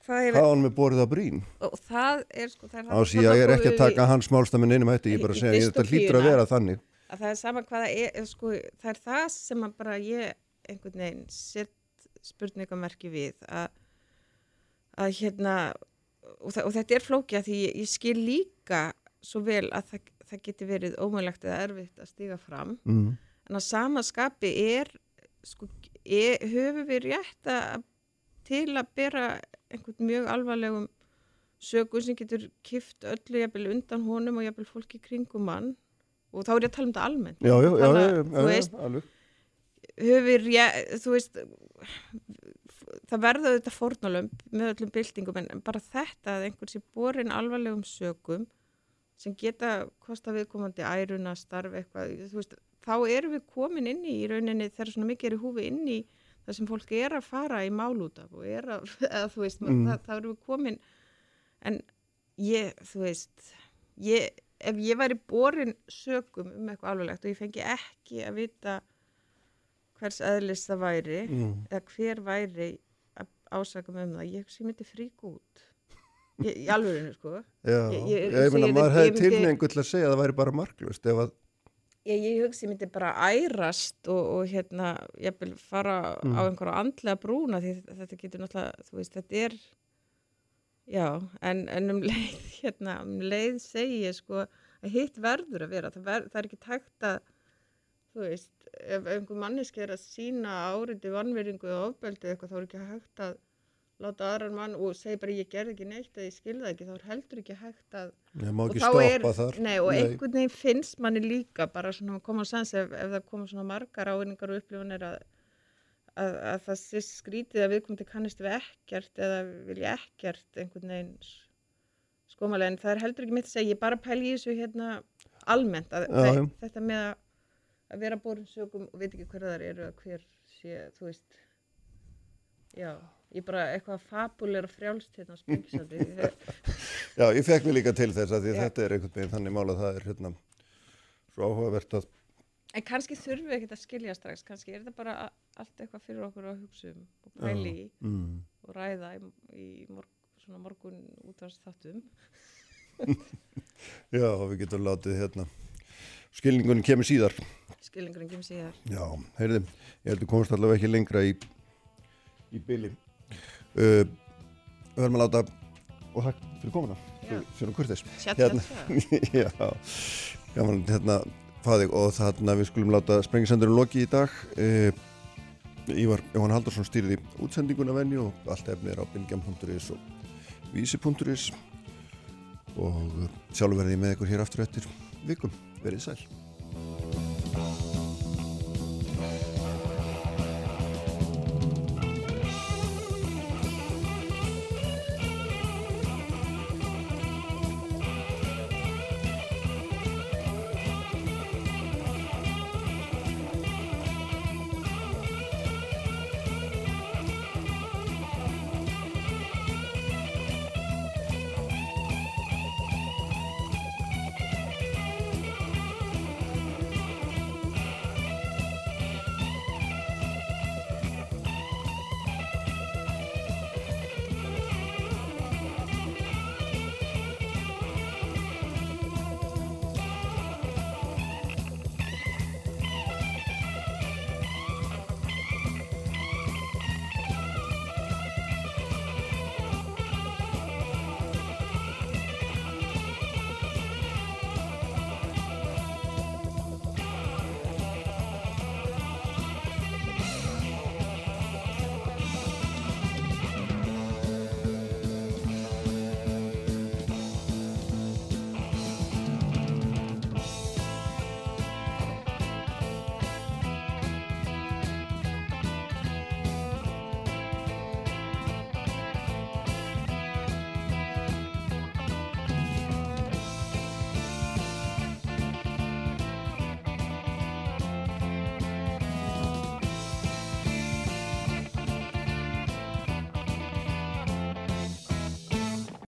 hvað hann með borðið á brín og það er sko það er á sí ég er ekki að taka hans málstafinn einum hætti, ég er bara að segja þetta hlýtur að vera þannig. Að það er sama hvaða er sko, það er það sem að bara ég einhvern veginn sett spurningamerki við að, að hérna og, það, og þetta er flókja því ég, ég skil líka svo vel að það, það geti verið ómögulegt eða erfitt að stiga fram. Mm. en að sama skapi er sko, er, höfu við rétt að til að bera einhvern mjög alvarlegum sögun sem getur kift öllu jafnvel undan honum og jafnvel fólki kringum mann og þá er ég að tala um þetta almennt. Já, já, Þannig, já, þú veist höfur ég, þú veist það verða þetta fornalömp með öllum byltingum en bara þetta að einhvern sé borin alvarlegum sögum sem geta kosta viðkomandi æruna starf eitthvað, þú veist, þá erum við komin inn í í rauninni þegar svona mikið er í húfi inn í það sem fólk er að fara í mál út af og er að, eða þú veist, mm. það, það eru komin en ég, þú veist ég, ef ég væri borin sögum um eitthvað alveglegt og ég fengi ekki að vita hvers aðlis það væri mm. eða hver væri ásaka með um það, ég sé myndi frík út í alveginu sko Já, ég, ég, ég, ég meina maður hefði tilneingu til að segja að það væri bara marklust ef að Ég, ég hugsi myndi bara ærast og, og hérna, ég vil fara mm. á einhverja andlega brúna því þetta getur náttúrulega, þú veist, þetta er já, en, en um leið hérna, um leið segi ég sko að hitt verður að vera það, ver, það er ekki tækt að þú veist, ef einhver manneski er að sína áriti vannveringu og ofbeldi eitthvað, þá er ekki hægt að láta aðrar mann og segja bara ég gerði ekki neitt eða ég skilða ekki, þá er heldur ekki hægt að Ég má ekki stoppa er, þar Nei og nei. einhvern veginn finnst manni líka bara svona koma á sans ef, ef það koma svona margar ávinningar og upplifunir að, að, að það sé skrítið að viðkomandi kannist við ekkert eða vilja ekkert einhvern veginn skomalega en það er heldur ekki mitt að segja, ég bara pæli í þessu hérna almennt að það, já. þetta með að, vera borin sögum og veit ekki hver það eru að hver sé, þú veist já, ég bara eitthvað fabulera frjálst hérna á sprengisandi Já, ég fekk mig líka til þess að þetta er einhvern veginn þannig mál að það er hérna svo áhugavert að en kannski þurfum við ekkert að skilja strax kannski er þetta bara allt eitthvað fyrir okkur að hugsa um og pæli í mm. og ræða í, í morg, svona morgun útvarst þáttum Já, við getum látið hérna skilningunum kemur síðar. Skilningurinn kemur síðar. Já, heyrðum, ég heldur komast allavega ekki lengra í í uh, Við höfum að láta og takk fyrir komuna. Fyrir kurtis tja. Já, gaman hérna fæðig og þarna við skulum láta sprengisendurinn loki í dag. Uh, Ívar Jóhann Haldursson stýrði útsendinguna venju og allt efnið er á bylgjam.is og vísi.is og sjálfur verði með ykkur hér aftur eftir vikum, verið sæl